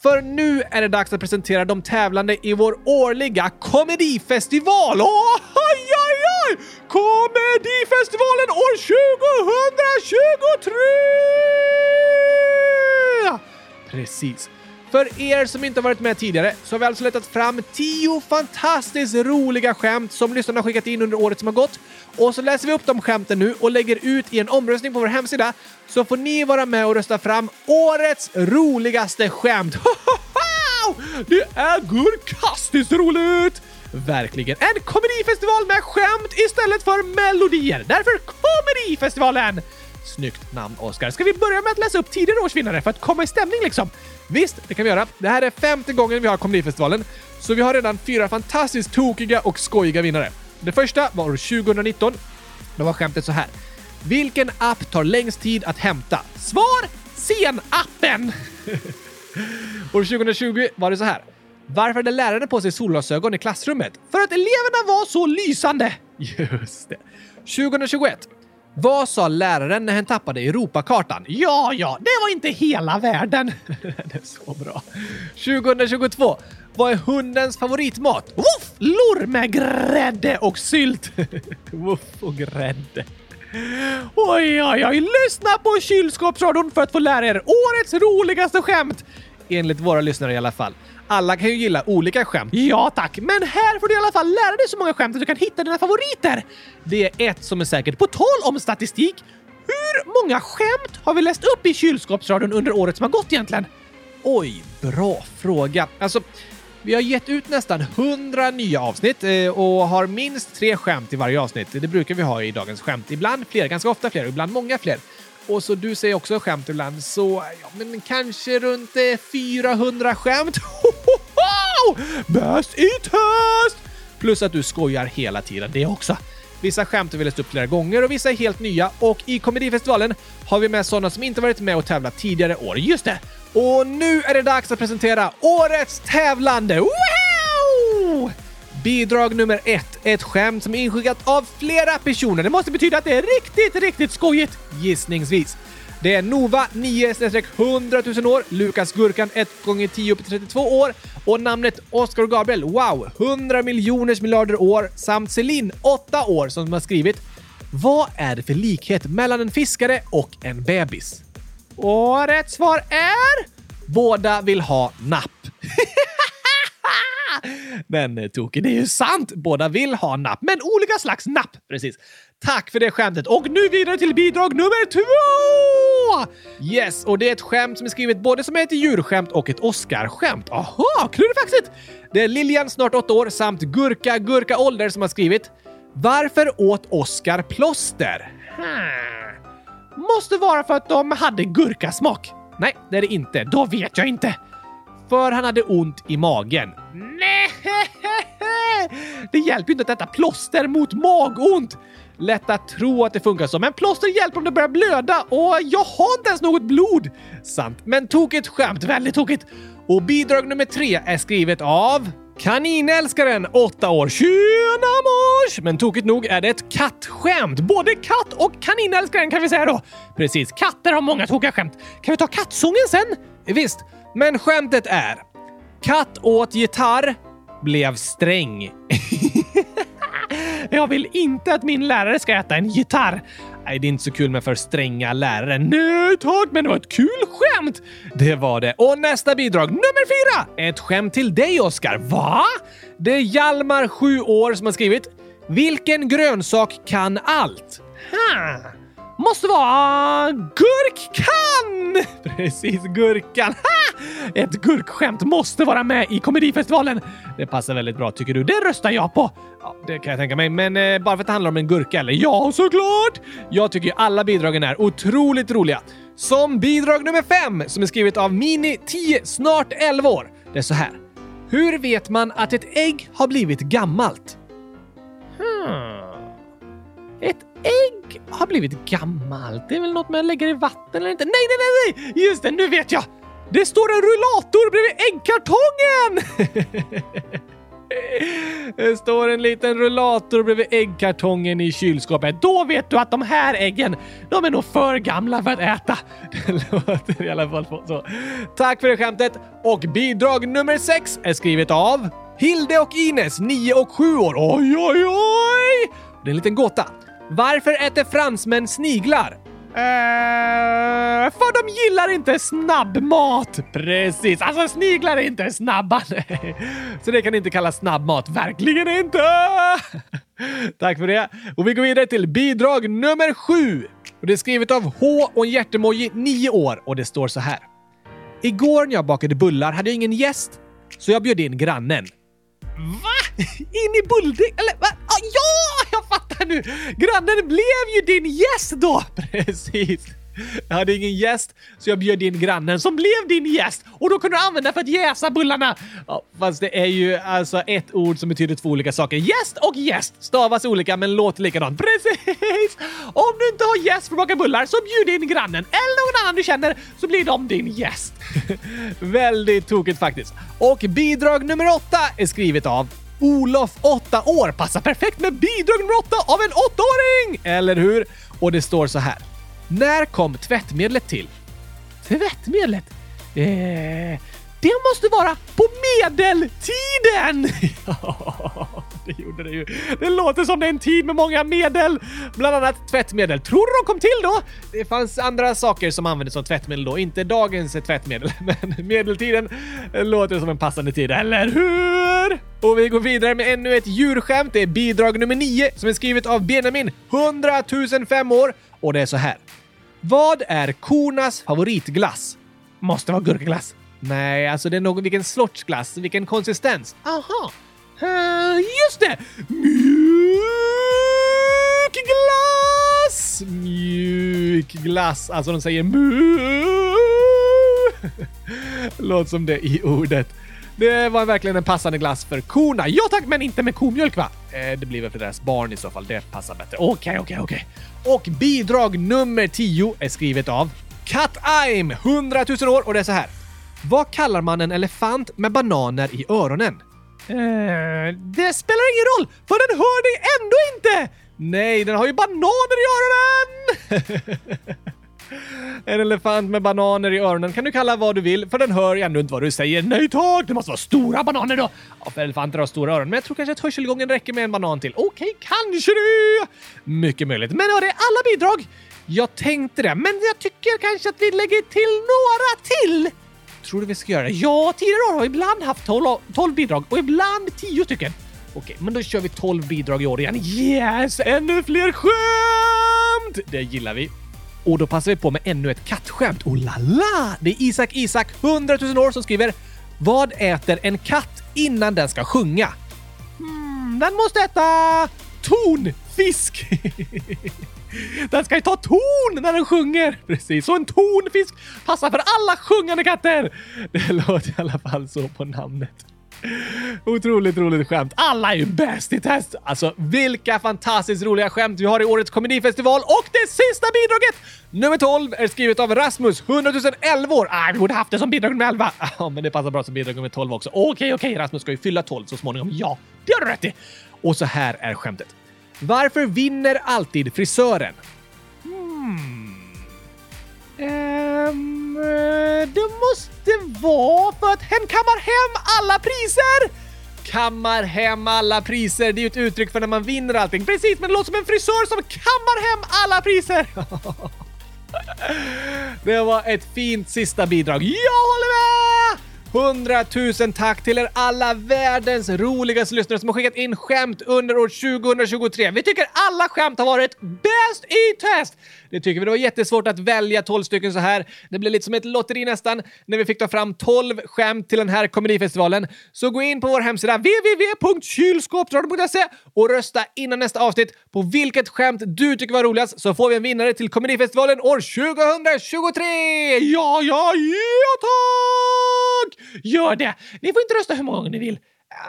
För nu är det dags att presentera de tävlande i vår årliga komedifestival! Oh, oj, oj, oj! Komedifestivalen år 2023! Precis. För er som inte varit med tidigare så har vi alltså letat fram 10 fantastiskt roliga skämt som lyssnarna har skickat in under året som har gått. Och så läser vi upp de skämten nu och lägger ut i en omröstning på vår hemsida så får ni vara med och rösta fram årets roligaste skämt. Det är gurkastiskt roligt! Verkligen. En komedifestival med skämt istället för melodier. Därför Komedifestivalen! Snyggt namn, Oskar. Ska vi börja med att läsa upp tidigare års vinnare för att komma i stämning liksom? Visst, det kan vi göra. Det här är femte gången vi har Komedifestivalen, så vi har redan fyra fantastiskt tokiga och skojiga vinnare. Det första var år 2019. Då var skämtet så här. Vilken app tar längst tid att hämta? Svar! Sen-appen! år 2020 var det så här. Varför hade läraren på sig solglasögon i klassrummet? För att eleverna var så lysande! Just det. 2021. Vad sa läraren när hen tappade Europakartan? Ja, ja, det var inte hela världen. det är så bra. 2022. Vad är hundens favoritmat? Woof! Lor med grädde och sylt. Woof och grädde. Oj, oj, oj! Lyssna på kylskåpsradion för att få lära er årets roligaste skämt! Enligt våra lyssnare i alla fall. Alla kan ju gilla olika skämt. Ja tack, men här får du i alla fall lära dig så många skämt att du kan hitta dina favoriter. Det är ett som är säkert. På tal om statistik, hur många skämt har vi läst upp i kylskåpsradion under året som har gått egentligen? Oj, bra fråga. Alltså, vi har gett ut nästan 100 nya avsnitt eh, och har minst tre skämt i varje avsnitt. Det brukar vi ha i dagens skämt. Ibland fler, ganska ofta fler ibland många fler. Och så du säger också skämt ibland, så ja, men kanske runt eh, 400 skämt. Bäst i test! Plus att du skojar hela tiden det också. Vissa skämt har vi läst upp flera gånger och vissa är helt nya och i Komedifestivalen har vi med sådana som inte varit med och tävlat tidigare år. Just det! Och nu är det dags att presentera årets tävlande! Wow! Bidrag nummer ett. Ett skämt som är inskickat av flera personer. Det måste betyda att det är riktigt, riktigt skojigt, gissningsvis. Det är Nova 9 100 000 år, Lukas Gurkan 1 gånger 10 på 32 år och namnet Oscar och Gabriel, wow, 100 miljoners miljarder år samt Celine 8 år som de har skrivit. Vad är det för likhet mellan en fiskare och en bebis? Och rätt svar är... Båda vill ha napp. men eh, Toki. Det är ju sant! Båda vill ha napp, men olika slags napp. Precis. Tack för det skämtet. Och nu vidare till bidrag nummer två! Yes, och det är ett skämt som är skrivet både som ett djurskämt och ett Oscar-skämt. Aha, klurifaxigt! Det är Lilian, snart åtta år, samt Gurka Gurka Ålder som har skrivit “Varför åt Oscar plåster?” hmm. Måste vara för att de hade gurkasmak. Nej, det är det inte. Då vet jag inte. För han hade ont i magen. Det hjälper ju inte att äta plåster mot magont. Lätt att tro att det funkar så, men plåster hjälper om det börjar blöda och jag har inte ens något blod. Sant, men tokigt skämt. Väldigt tokigt. Och bidrag nummer tre är skrivet av Kaninälskaren, 8 år. Tjena mors! Men tokigt nog är det ett kattskämt. Både katt och kaninälskaren kan vi säga då. Precis, katter har många tokiga skämt. Kan vi ta kattsången sen? Visst, men skämtet är Katt åt gitarr, blev sträng. Jag vill inte att min lärare ska äta en gitarr. Nej, det är inte så kul med för stränga lärare. Nej tack, men det var ett kul skämt! Det var det. Och nästa bidrag, nummer fyra! Ett skämt till dig, Oskar. Va? Det är Hjalmar, sju år, som har skrivit “Vilken grönsak kan allt?” ha. Måste vara gurkan! Precis, gurkan. Ha! Ett gurkskämt måste vara med i Komedifestivalen. Det passar väldigt bra tycker du. Det röstar jag på. Ja, det kan jag tänka mig, men eh, bara för att det handlar om en gurka, eller? Ja, såklart! Jag tycker ju alla bidragen är otroligt roliga. Som bidrag nummer fem, som är skrivet av Mini 10, snart 11 år. Det är så här. Hur vet man att ett ägg har blivit gammalt? Hmm. Ett ägg har blivit gammalt. Det är väl något man lägger i vatten eller inte? Nej, nej, nej, nej! Just det, nu vet jag! Det står en rullator bredvid äggkartongen! Det står en liten rullator bredvid äggkartongen i kylskåpet. Då vet du att de här äggen, de är nog för gamla för att äta. Det låter i alla fall så. Tack för det skämtet. Och bidrag nummer sex är skrivet av Hilde och Ines, 9 och 7 år. Oj, oj, oj! Det är en liten gåta. Varför äter fransmän sniglar? Eh, för de gillar inte snabbmat. Precis, alltså sniglar är inte snabba. Så det kan inte kallas snabbmat. Verkligen inte! Tack för det. Och vi går vidare till bidrag nummer sju. Och det är skrivet av H och en hjärtemoji 9 år och det står så här. Igår när jag bakade bullar hade jag ingen gäst, så jag bjöd in grannen. Va? In i bulldeg? Eller va? Ah, ja, jag fattar nu! Grannen blev ju din gäst då! Precis. Jag hade ingen gäst, så jag bjöd in grannen som blev din gäst och då kunde du använda för att jäsa bullarna. Ja, fast det är ju alltså ett ord som betyder två olika saker. Gäst och gäst stavas olika men låter likadant. Precis! Om du inte har gäst för att baka bullar så bjud in grannen eller någon annan du känner så blir de din gäst. Väldigt tokigt faktiskt. Och bidrag nummer åtta är skrivet av Olof, 8 år, passar perfekt med bidrag nummer 8 av en åttaåring! Eller hur? Och det står så här. När kom tvättmedlet till? Tvättmedlet? Eh, det måste vara på medeltiden! det gjorde det ju. Det låter som det är en tid med många medel, bland annat tvättmedel. Tror du de kom till då? Det fanns andra saker som användes som tvättmedel då, inte dagens tvättmedel, men medeltiden låter som en passande tid, eller hur? Och vi går vidare med ännu ett djurskämt. Det är bidrag nummer 9 som är skrivet av Benjamin, 100 005 år, och det är så här. Vad är kornas favoritglass? Måste vara gurkaglass. Nej, alltså det är någon, vilken sorts glass, vilken konsistens. Aha! Uh, just det! Mjukglass! Mjukglass, alltså de säger mu. Låter som det i ordet. Det var verkligen en passande glass för korna. Ja tack, men inte med komjölk va? Eh, det blir väl för deras barn i så fall. Det passar bättre. Okej, okay, okej, okay, okej. Okay. Och bidrag nummer 10 är skrivet av Kat Aim, 100 000 år och det är så här. Vad kallar man en elefant med bananer i öronen? Eh, det spelar ingen roll, för den hör dig ändå inte! Nej, den har ju bananer i öronen! En elefant med bananer i öronen kan du kalla vad du vill, för den hör ju ändå inte vad du säger. Nej tack, det måste vara stora bananer då! Ja, för elefanter har stora öron, men jag tror kanske att hörselgången räcker med en banan till. Okej, okay, kanske det! Mycket möjligt. Men var det alla bidrag? Jag tänkte det, men jag tycker kanske att vi lägger till några till. Tror du vi ska göra det? Ja, tidigare år har vi ibland haft 12, 12 bidrag och ibland 10 stycken. Okej, men då kör vi 12 bidrag i år igen. Yes! Ännu fler skämt! Det gillar vi. Och då passar vi på med ännu ett kattskämt. Oh la la! Det är Isak Isak, 100 000 år, som skriver Vad äter en katt innan den ska sjunga? Hmm, den måste äta tonfisk. Den ska ju ta ton när den sjunger! Precis, så en tonfisk passar för alla sjungande katter! Det låter i alla fall så på namnet. Otroligt roligt skämt. Alla är ju bäst i test! Alltså, vilka fantastiskt roliga skämt vi har i årets komedifestival och det sista bidraget! Nummer 12 är skrivet av Rasmus, 100 011 år. Ah, vi borde haft det som bidrag nummer 11. Ja, men det passar bra som bidrag nummer 12 också. Okej, okay, okej, okay. Rasmus ska ju fylla 12 så småningom. Ja, det har du rätt i. Och så här är skämtet. Varför vinner alltid frisören? Hmm. Um, det måste vara för att hen kammar hem alla priser! Kammar hem alla priser, det är ju ett uttryck för när man vinner allting. Precis, men det låter som en frisör som kammar hem alla priser! det var ett fint sista bidrag. Jag håller med! 100 000 tack till er alla världens roligaste lyssnare som har skickat in skämt under år 2023. Vi tycker alla skämt har varit bäst i test! Det tycker vi. Det var jättesvårt att välja 12 stycken så här. Det blev lite som ett lotteri nästan när vi fick ta fram 12 skämt till den här komedifestivalen. Så gå in på vår hemsida www.kylskåpsradion.se och rösta innan nästa avsnitt på vilket skämt du tycker var roligast så får vi en vinnare till komedifestivalen år 2023! Ja, ja, ja tack! Gör det! Ni får inte rösta hur många gånger ni vill.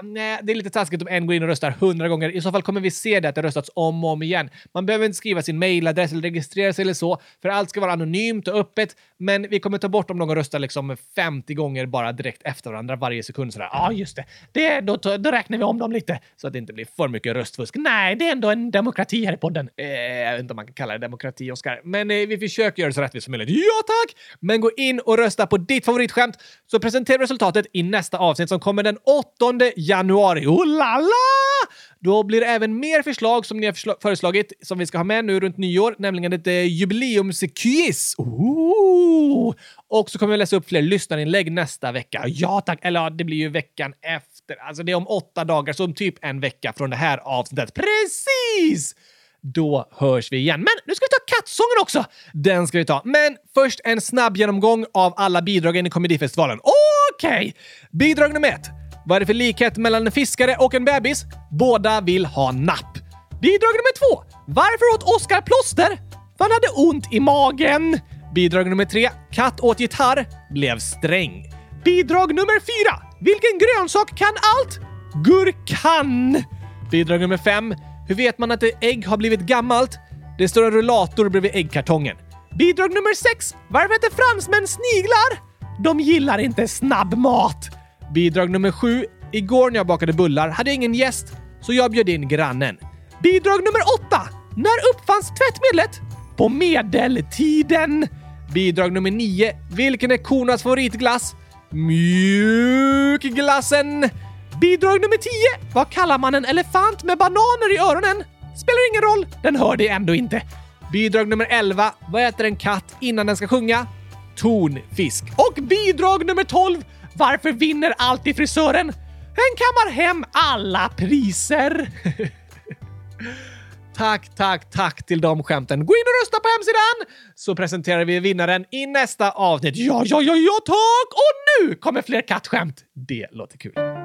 Nej, det är lite taskigt om en går in och röstar hundra gånger. I så fall kommer vi se det att det röstats om och om igen. Man behöver inte skriva sin mailadress eller registrera sig eller så, för allt ska vara anonymt och öppet. Men vi kommer ta bort om någon röstar liksom 50 gånger bara direkt efter varandra varje sekund. Ja, ah, just det. det då, då räknar vi om dem lite så att det inte blir för mycket röstfusk. Nej, det är ändå en demokrati här i podden. Eh, jag vet inte om man kan kalla det demokrati, Oskar. Men eh, vi försöker göra det så rättvist som möjligt. Ja, tack! Men gå in och rösta på ditt favoritskämt så presenterar vi resultatet i nästa avsnitt som kommer den 8 januari. Oh la la! Då blir det även mer förslag som ni har föreslagit som vi ska ha med nu runt nyår, nämligen ett eh, jubileumsquiz. Och så kommer vi läsa upp fler lyssnarinlägg nästa vecka. Ja tack! Eller ja, det blir ju veckan efter. Alltså det är om åtta dagar, så om typ en vecka från det här avsnittet. Precis! Då hörs vi igen. Men nu ska vi ta kattsången också! Den ska vi ta. Men först en snabb genomgång av alla bidragen i Komedifestivalen. Okej! Okay. Bidrag nummer ett. Vad är det för likhet mellan en fiskare och en bebis? Båda vill ha napp. Bidrag nummer två. Varför åt Oskar plåster? För han hade ont i magen. Bidrag nummer tre. Katt åt gitarr, blev sträng. Bidrag nummer fyra. Vilken grönsak kan allt? Gurkan! Bidrag nummer fem. Hur vet man att ett ägg har blivit gammalt? Det står en rullator bredvid äggkartongen. Bidrag nummer sex. Varför heter fransmän sniglar? De gillar inte snabbmat. Bidrag nummer sju. Igår när jag bakade bullar hade jag ingen gäst, så jag bjöd in grannen. Bidrag nummer åtta. När uppfanns tvättmedlet? På medeltiden. Bidrag nummer nio. Vilken är kornas favoritglass? Mjukglassen. Bidrag nummer 10. Vad kallar man en elefant med bananer i öronen? Spelar ingen roll, den hör det ändå inte. Bidrag nummer 11. Vad äter en katt innan den ska sjunga? Tonfisk. Och bidrag nummer 12. Varför vinner alltid frisören? Den kammar hem alla priser. tack, tack, tack till de skämten. Gå in och rösta på hemsidan så presenterar vi vinnaren i nästa avsnitt. Ja, ja, ja, ja, tack! Och nu kommer fler kattskämt. Det låter kul.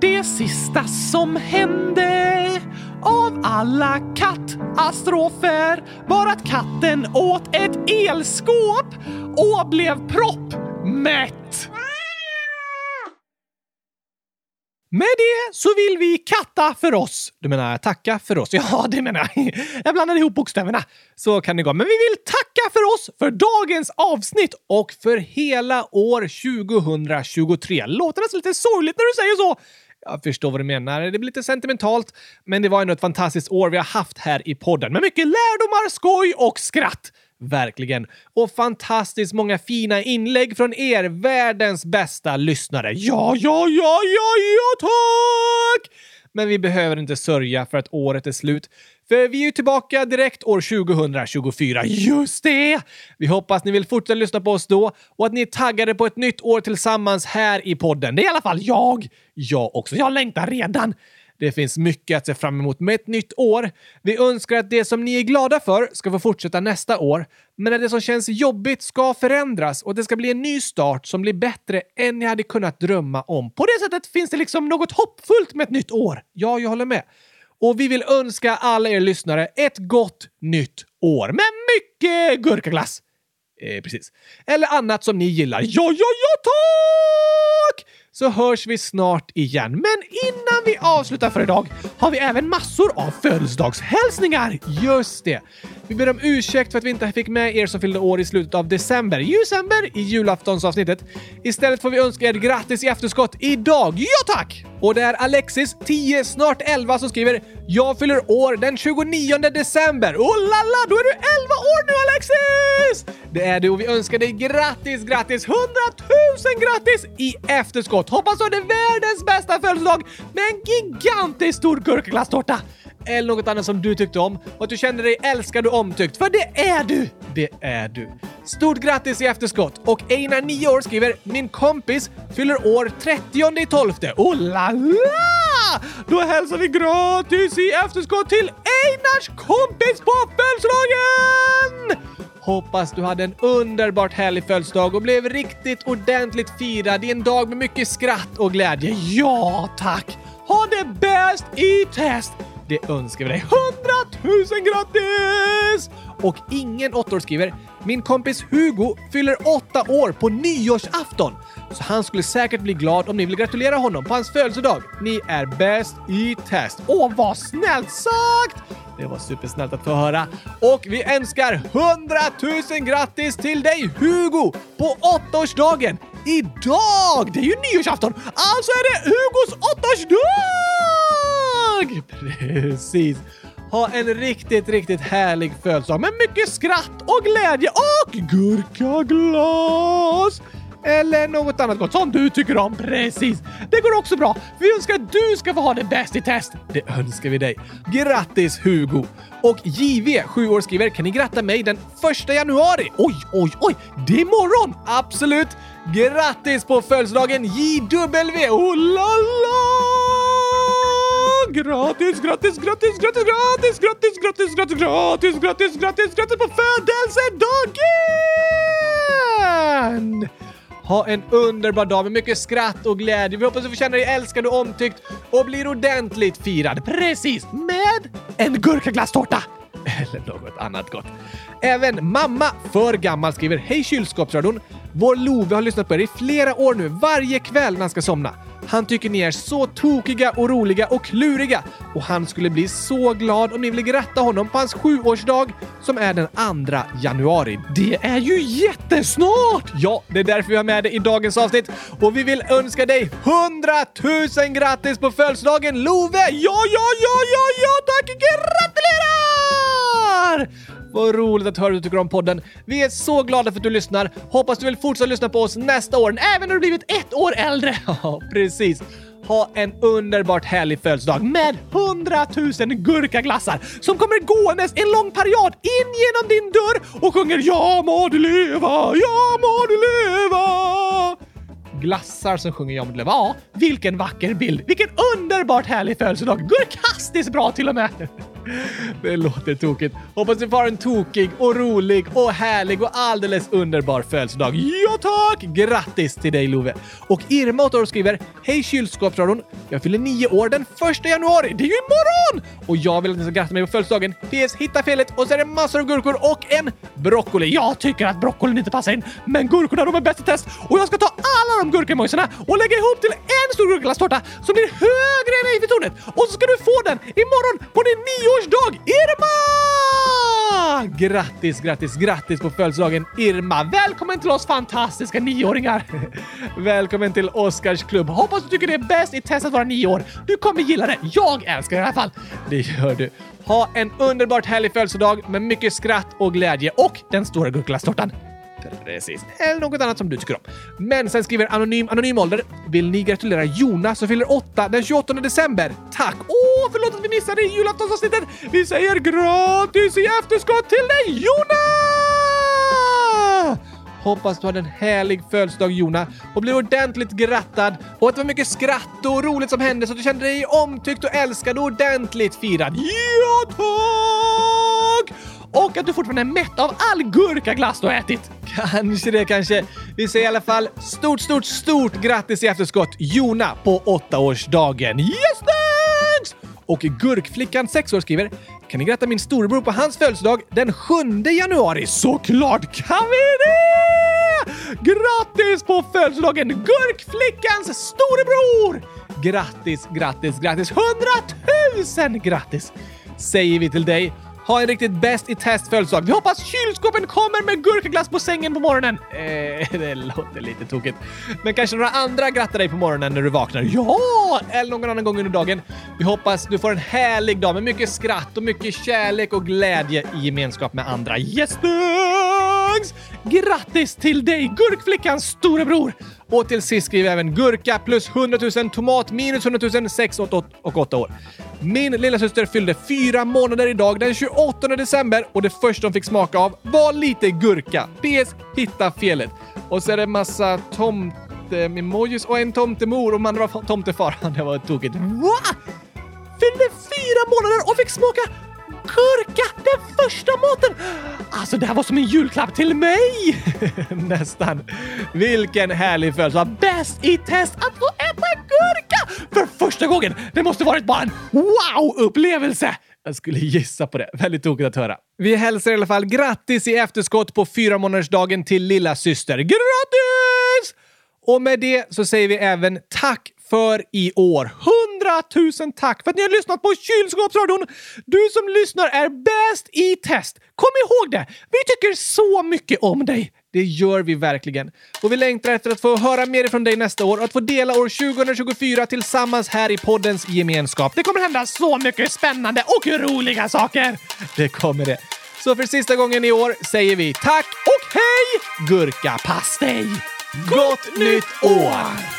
Det sista som hände av alla kattastrofer var att katten åt ett elskåp och blev proppmätt. Med det så vill vi katta för oss. Du menar tacka för oss? Ja, det menar jag. Jag blandade ihop bokstäverna. Så kan det gå. Men vi vill tacka för oss för dagens avsnitt och för hela år 2023. Låter nästan lite sorgligt när du säger så. Jag förstår vad du menar. Det blir lite sentimentalt, men det var ändå ett fantastiskt år vi har haft här i podden med mycket lärdomar, skoj och skratt. Verkligen. Och fantastiskt många fina inlägg från er, världens bästa lyssnare. Ja, ja, ja, ja, ja, tack! Men vi behöver inte sörja för att året är slut. För vi är ju tillbaka direkt år 2024. Just det! Vi hoppas ni vill fortsätta lyssna på oss då och att ni är taggade på ett nytt år tillsammans här i podden. Det är i alla fall jag. Jag också. Jag längtar redan. Det finns mycket att se fram emot med ett nytt år. Vi önskar att det som ni är glada för ska få fortsätta nästa år, men att det som känns jobbigt ska förändras och att det ska bli en ny start som blir bättre än ni hade kunnat drömma om. På det sättet finns det liksom något hoppfullt med ett nytt år. Ja, jag håller med. Och vi vill önska alla er lyssnare ett gott nytt år med mycket gurkaglass! Eh, precis. Eller annat som ni gillar. Ja, ja, ja, tack! Så hörs vi snart igen. Men innan vi avslutar för idag har vi även massor av födelsedagshälsningar. Just det. Vi ber om ursäkt för att vi inte fick med er som fyllde år i slutet av december, december i julaftonsavsnittet. Istället får vi önska er grattis i efterskott idag. Ja tack! Och det är Alexis, 10, snart 11, som skriver “Jag fyller år den 29 december”. Oh la la, då är du 11 år nu Alexis! Det är du och vi önskar dig grattis, grattis, 100 000 grattis i efterskott! Hoppas du hade världens bästa födelsedag med en gigantiskt stor gurkaglasstårta! Eller något annat som du tyckte om och att du känner dig älskad och omtyckt. För det är du! Det är du. Stort grattis i efterskott! Och Einar, 9 år, skriver “Min kompis fyller år 30 i 12. Oh la la! Då hälsar vi gratis i efterskott till Einars kompis på födelsedagen! Hoppas du hade en underbart härlig födelsedag och blev riktigt ordentligt firad i en dag med mycket skratt och glädje. Ja, tack! Ha det bäst i test! Det önskar vi dig. 100 000 grattis! Och ingen åttor skriver “Min kompis Hugo fyller åtta år på nyårsafton, så han skulle säkert bli glad om ni vill gratulera honom på hans födelsedag. Ni är bäst i test.” Åh, vad snällt sagt! Det var supersnällt att få höra. Och vi önskar 100 000 grattis till dig Hugo på åttaårsdagen idag! Det är ju nyårsafton, alltså är det Hugos åttaårsdag! Precis. Ha en riktigt, riktigt härlig födelsedag med mycket skratt och glädje och gurkaglas! Eller något annat gott som du tycker om. Precis! Det går också bra. Vi önskar att du ska få ha det bäst i test. Det önskar vi dig. Grattis Hugo! Och JV, 7 år, skriver “Kan ni gratta mig den första januari?” Oj, oj, oj! Det är imorgon! Absolut! Grattis på födelsedagen JW! Oh la la! Gratis, gratis, gratis, gratis, gratis, gratis, gratis, gratis, gratis, gratis, gratis, gratis på födelsedagen! Ha en underbar dag med mycket skratt och glädje. Vi hoppas du får känna dig älskad och omtyckt och blir ordentligt firad. Precis! Med en gurkaglasstårta! Eller något annat gott. Även mamma för gammal skriver Hej kylskåpsradion! Vår Love har lyssnat på er i flera år nu, varje kväll när han ska somna. Han tycker ni är så tokiga och roliga och kluriga och han skulle bli så glad om ni ville gratta honom på hans sjuårsdag som är den 2 januari. Det är ju jättesnart! Ja, det är därför vi har med det i dagens avsnitt och vi vill önska dig 100 000 grattis på födelsedagen Love! Ja, ja, ja, ja, ja, tack! Gratulerar! Vad roligt att höra att du tycker om podden. Vi är så glada för att du lyssnar. Hoppas du vill fortsätta lyssna på oss nästa år, även när du blivit ett år äldre. Ja, precis. Ha en underbart härlig födelsedag med hundratusen gurkaglassar som kommer gåendes en lång period in genom din dörr och sjunger Ja må du leva, ja må du leva! glassar som sjunger Ja må du leva. Ja, vilken vacker bild! Vilken underbart härlig födelsedag! Gurkastiskt bra till och med! Det låter tokigt. Hoppas du får en tokig och rolig och härlig och alldeles underbar födelsedag. Ja tack! Grattis till dig Love! Och Irma 8 år skriver Hej kylskåpsradion! Jag fyller nio år den första januari. Det är ju imorgon! Och jag vill att ni ska gratta mig på födelsedagen. PS hitta felet och så är det massor av gurkor och en broccoli. Jag tycker att broccolin inte passar in, men gurkorna de är bäst i test och jag ska ta alla de gurkamojsarna och lägga ihop till en stor gurkaglasstårta som blir högre än Eiffeltornet och så ska du få den imorgon på din nioårsdag Irma! Grattis, grattis, grattis på födelsedagen Irma! Välkommen till oss fantastiska nioåringar! Välkommen till Oscars klubb. Hoppas du tycker det är bäst i test att vara nio år. Du kommer gilla det. Jag älskar det i alla fall. Det gör du. Ha en underbart härlig födelsedag med mycket skratt och glädje och den stora gurkaglasstårtan. Precis. Eller något annat som du tycker om. Men sen skriver Anonym Anonym Ålder. Vill ni gratulera Jonas som fyller 8 den 28 december? Tack! Åh, förlåt att vi missade julaftonsavsnittet! Vi säger gratis i efterskott till dig Jonas! Hoppas du hade en härlig födelsedag Jona och blev ordentligt grattad och att det var mycket skratt och roligt som hände så att du kände dig omtyckt och älskad och ordentligt firad. Ja, tack! Och att du fortfarande är mätt av all gurkaglass du har ätit. Kanske det, kanske. Vi säger i alla fall stort, stort, stort grattis i efterskott Jona på åttaårsdagen. Yes, thanks! Och Gurkflickan 6 år skriver “Kan ni gratta min storebror på hans födelsedag den 7 januari?” Såklart kan vi det! Grattis på födelsedagen Gurkflickans storebror! Grattis, grattis, grattis! Hundratusen grattis! Säger vi till dig ha en riktigt bäst i test födelsedag. Vi hoppas kylskåpen kommer med gurkaglass på sängen på morgonen. Eh, det låter lite tokigt. Men kanske några andra grattar dig på morgonen när du vaknar. Ja! Eller någon annan gång under dagen. Vi hoppas du får en härlig dag med mycket skratt och mycket kärlek och glädje i gemenskap med andra. Yes, thanks! Grattis till dig, gurkflickans storebror! Och till sist skriver även gurka plus 100 000, tomat minus 100 000, 6 8, 8 och 8 år. Min lilla syster fyllde fyra månader idag den 28 december och det första hon fick smaka av var lite gurka. PS. Hitta felet. Och så är det massa tomte-emojis och en tomtemor och man var tomtefar. Det var tokigt. Va? Fyllde fyra månader och fick smaka gurka den första maten! Alltså, det här var som en julklapp till mig! Nästan. Vilken härlig födelsedag! Bäst i test att få äta gurka för första gången! Det måste varit bara en wow-upplevelse! Jag skulle gissa på det. Väldigt tokigt att höra. Vi hälsar i alla fall grattis i efterskott på fyra månadersdagen till lilla syster. Grattis! Och med det så säger vi även tack för i år. Hundratusen tack för att ni har lyssnat på Kylskåpsradion! Du som lyssnar är bäst i test! Kom ihåg det! Vi tycker så mycket om dig! Det gör vi verkligen. Och vi längtar efter att få höra mer från dig nästa år och att få dela år 2024 tillsammans här i poddens gemenskap. Det kommer hända så mycket spännande och roliga saker! Det kommer det. Så för sista gången i år säger vi tack och hej Gurkapastej! Gott nytt år!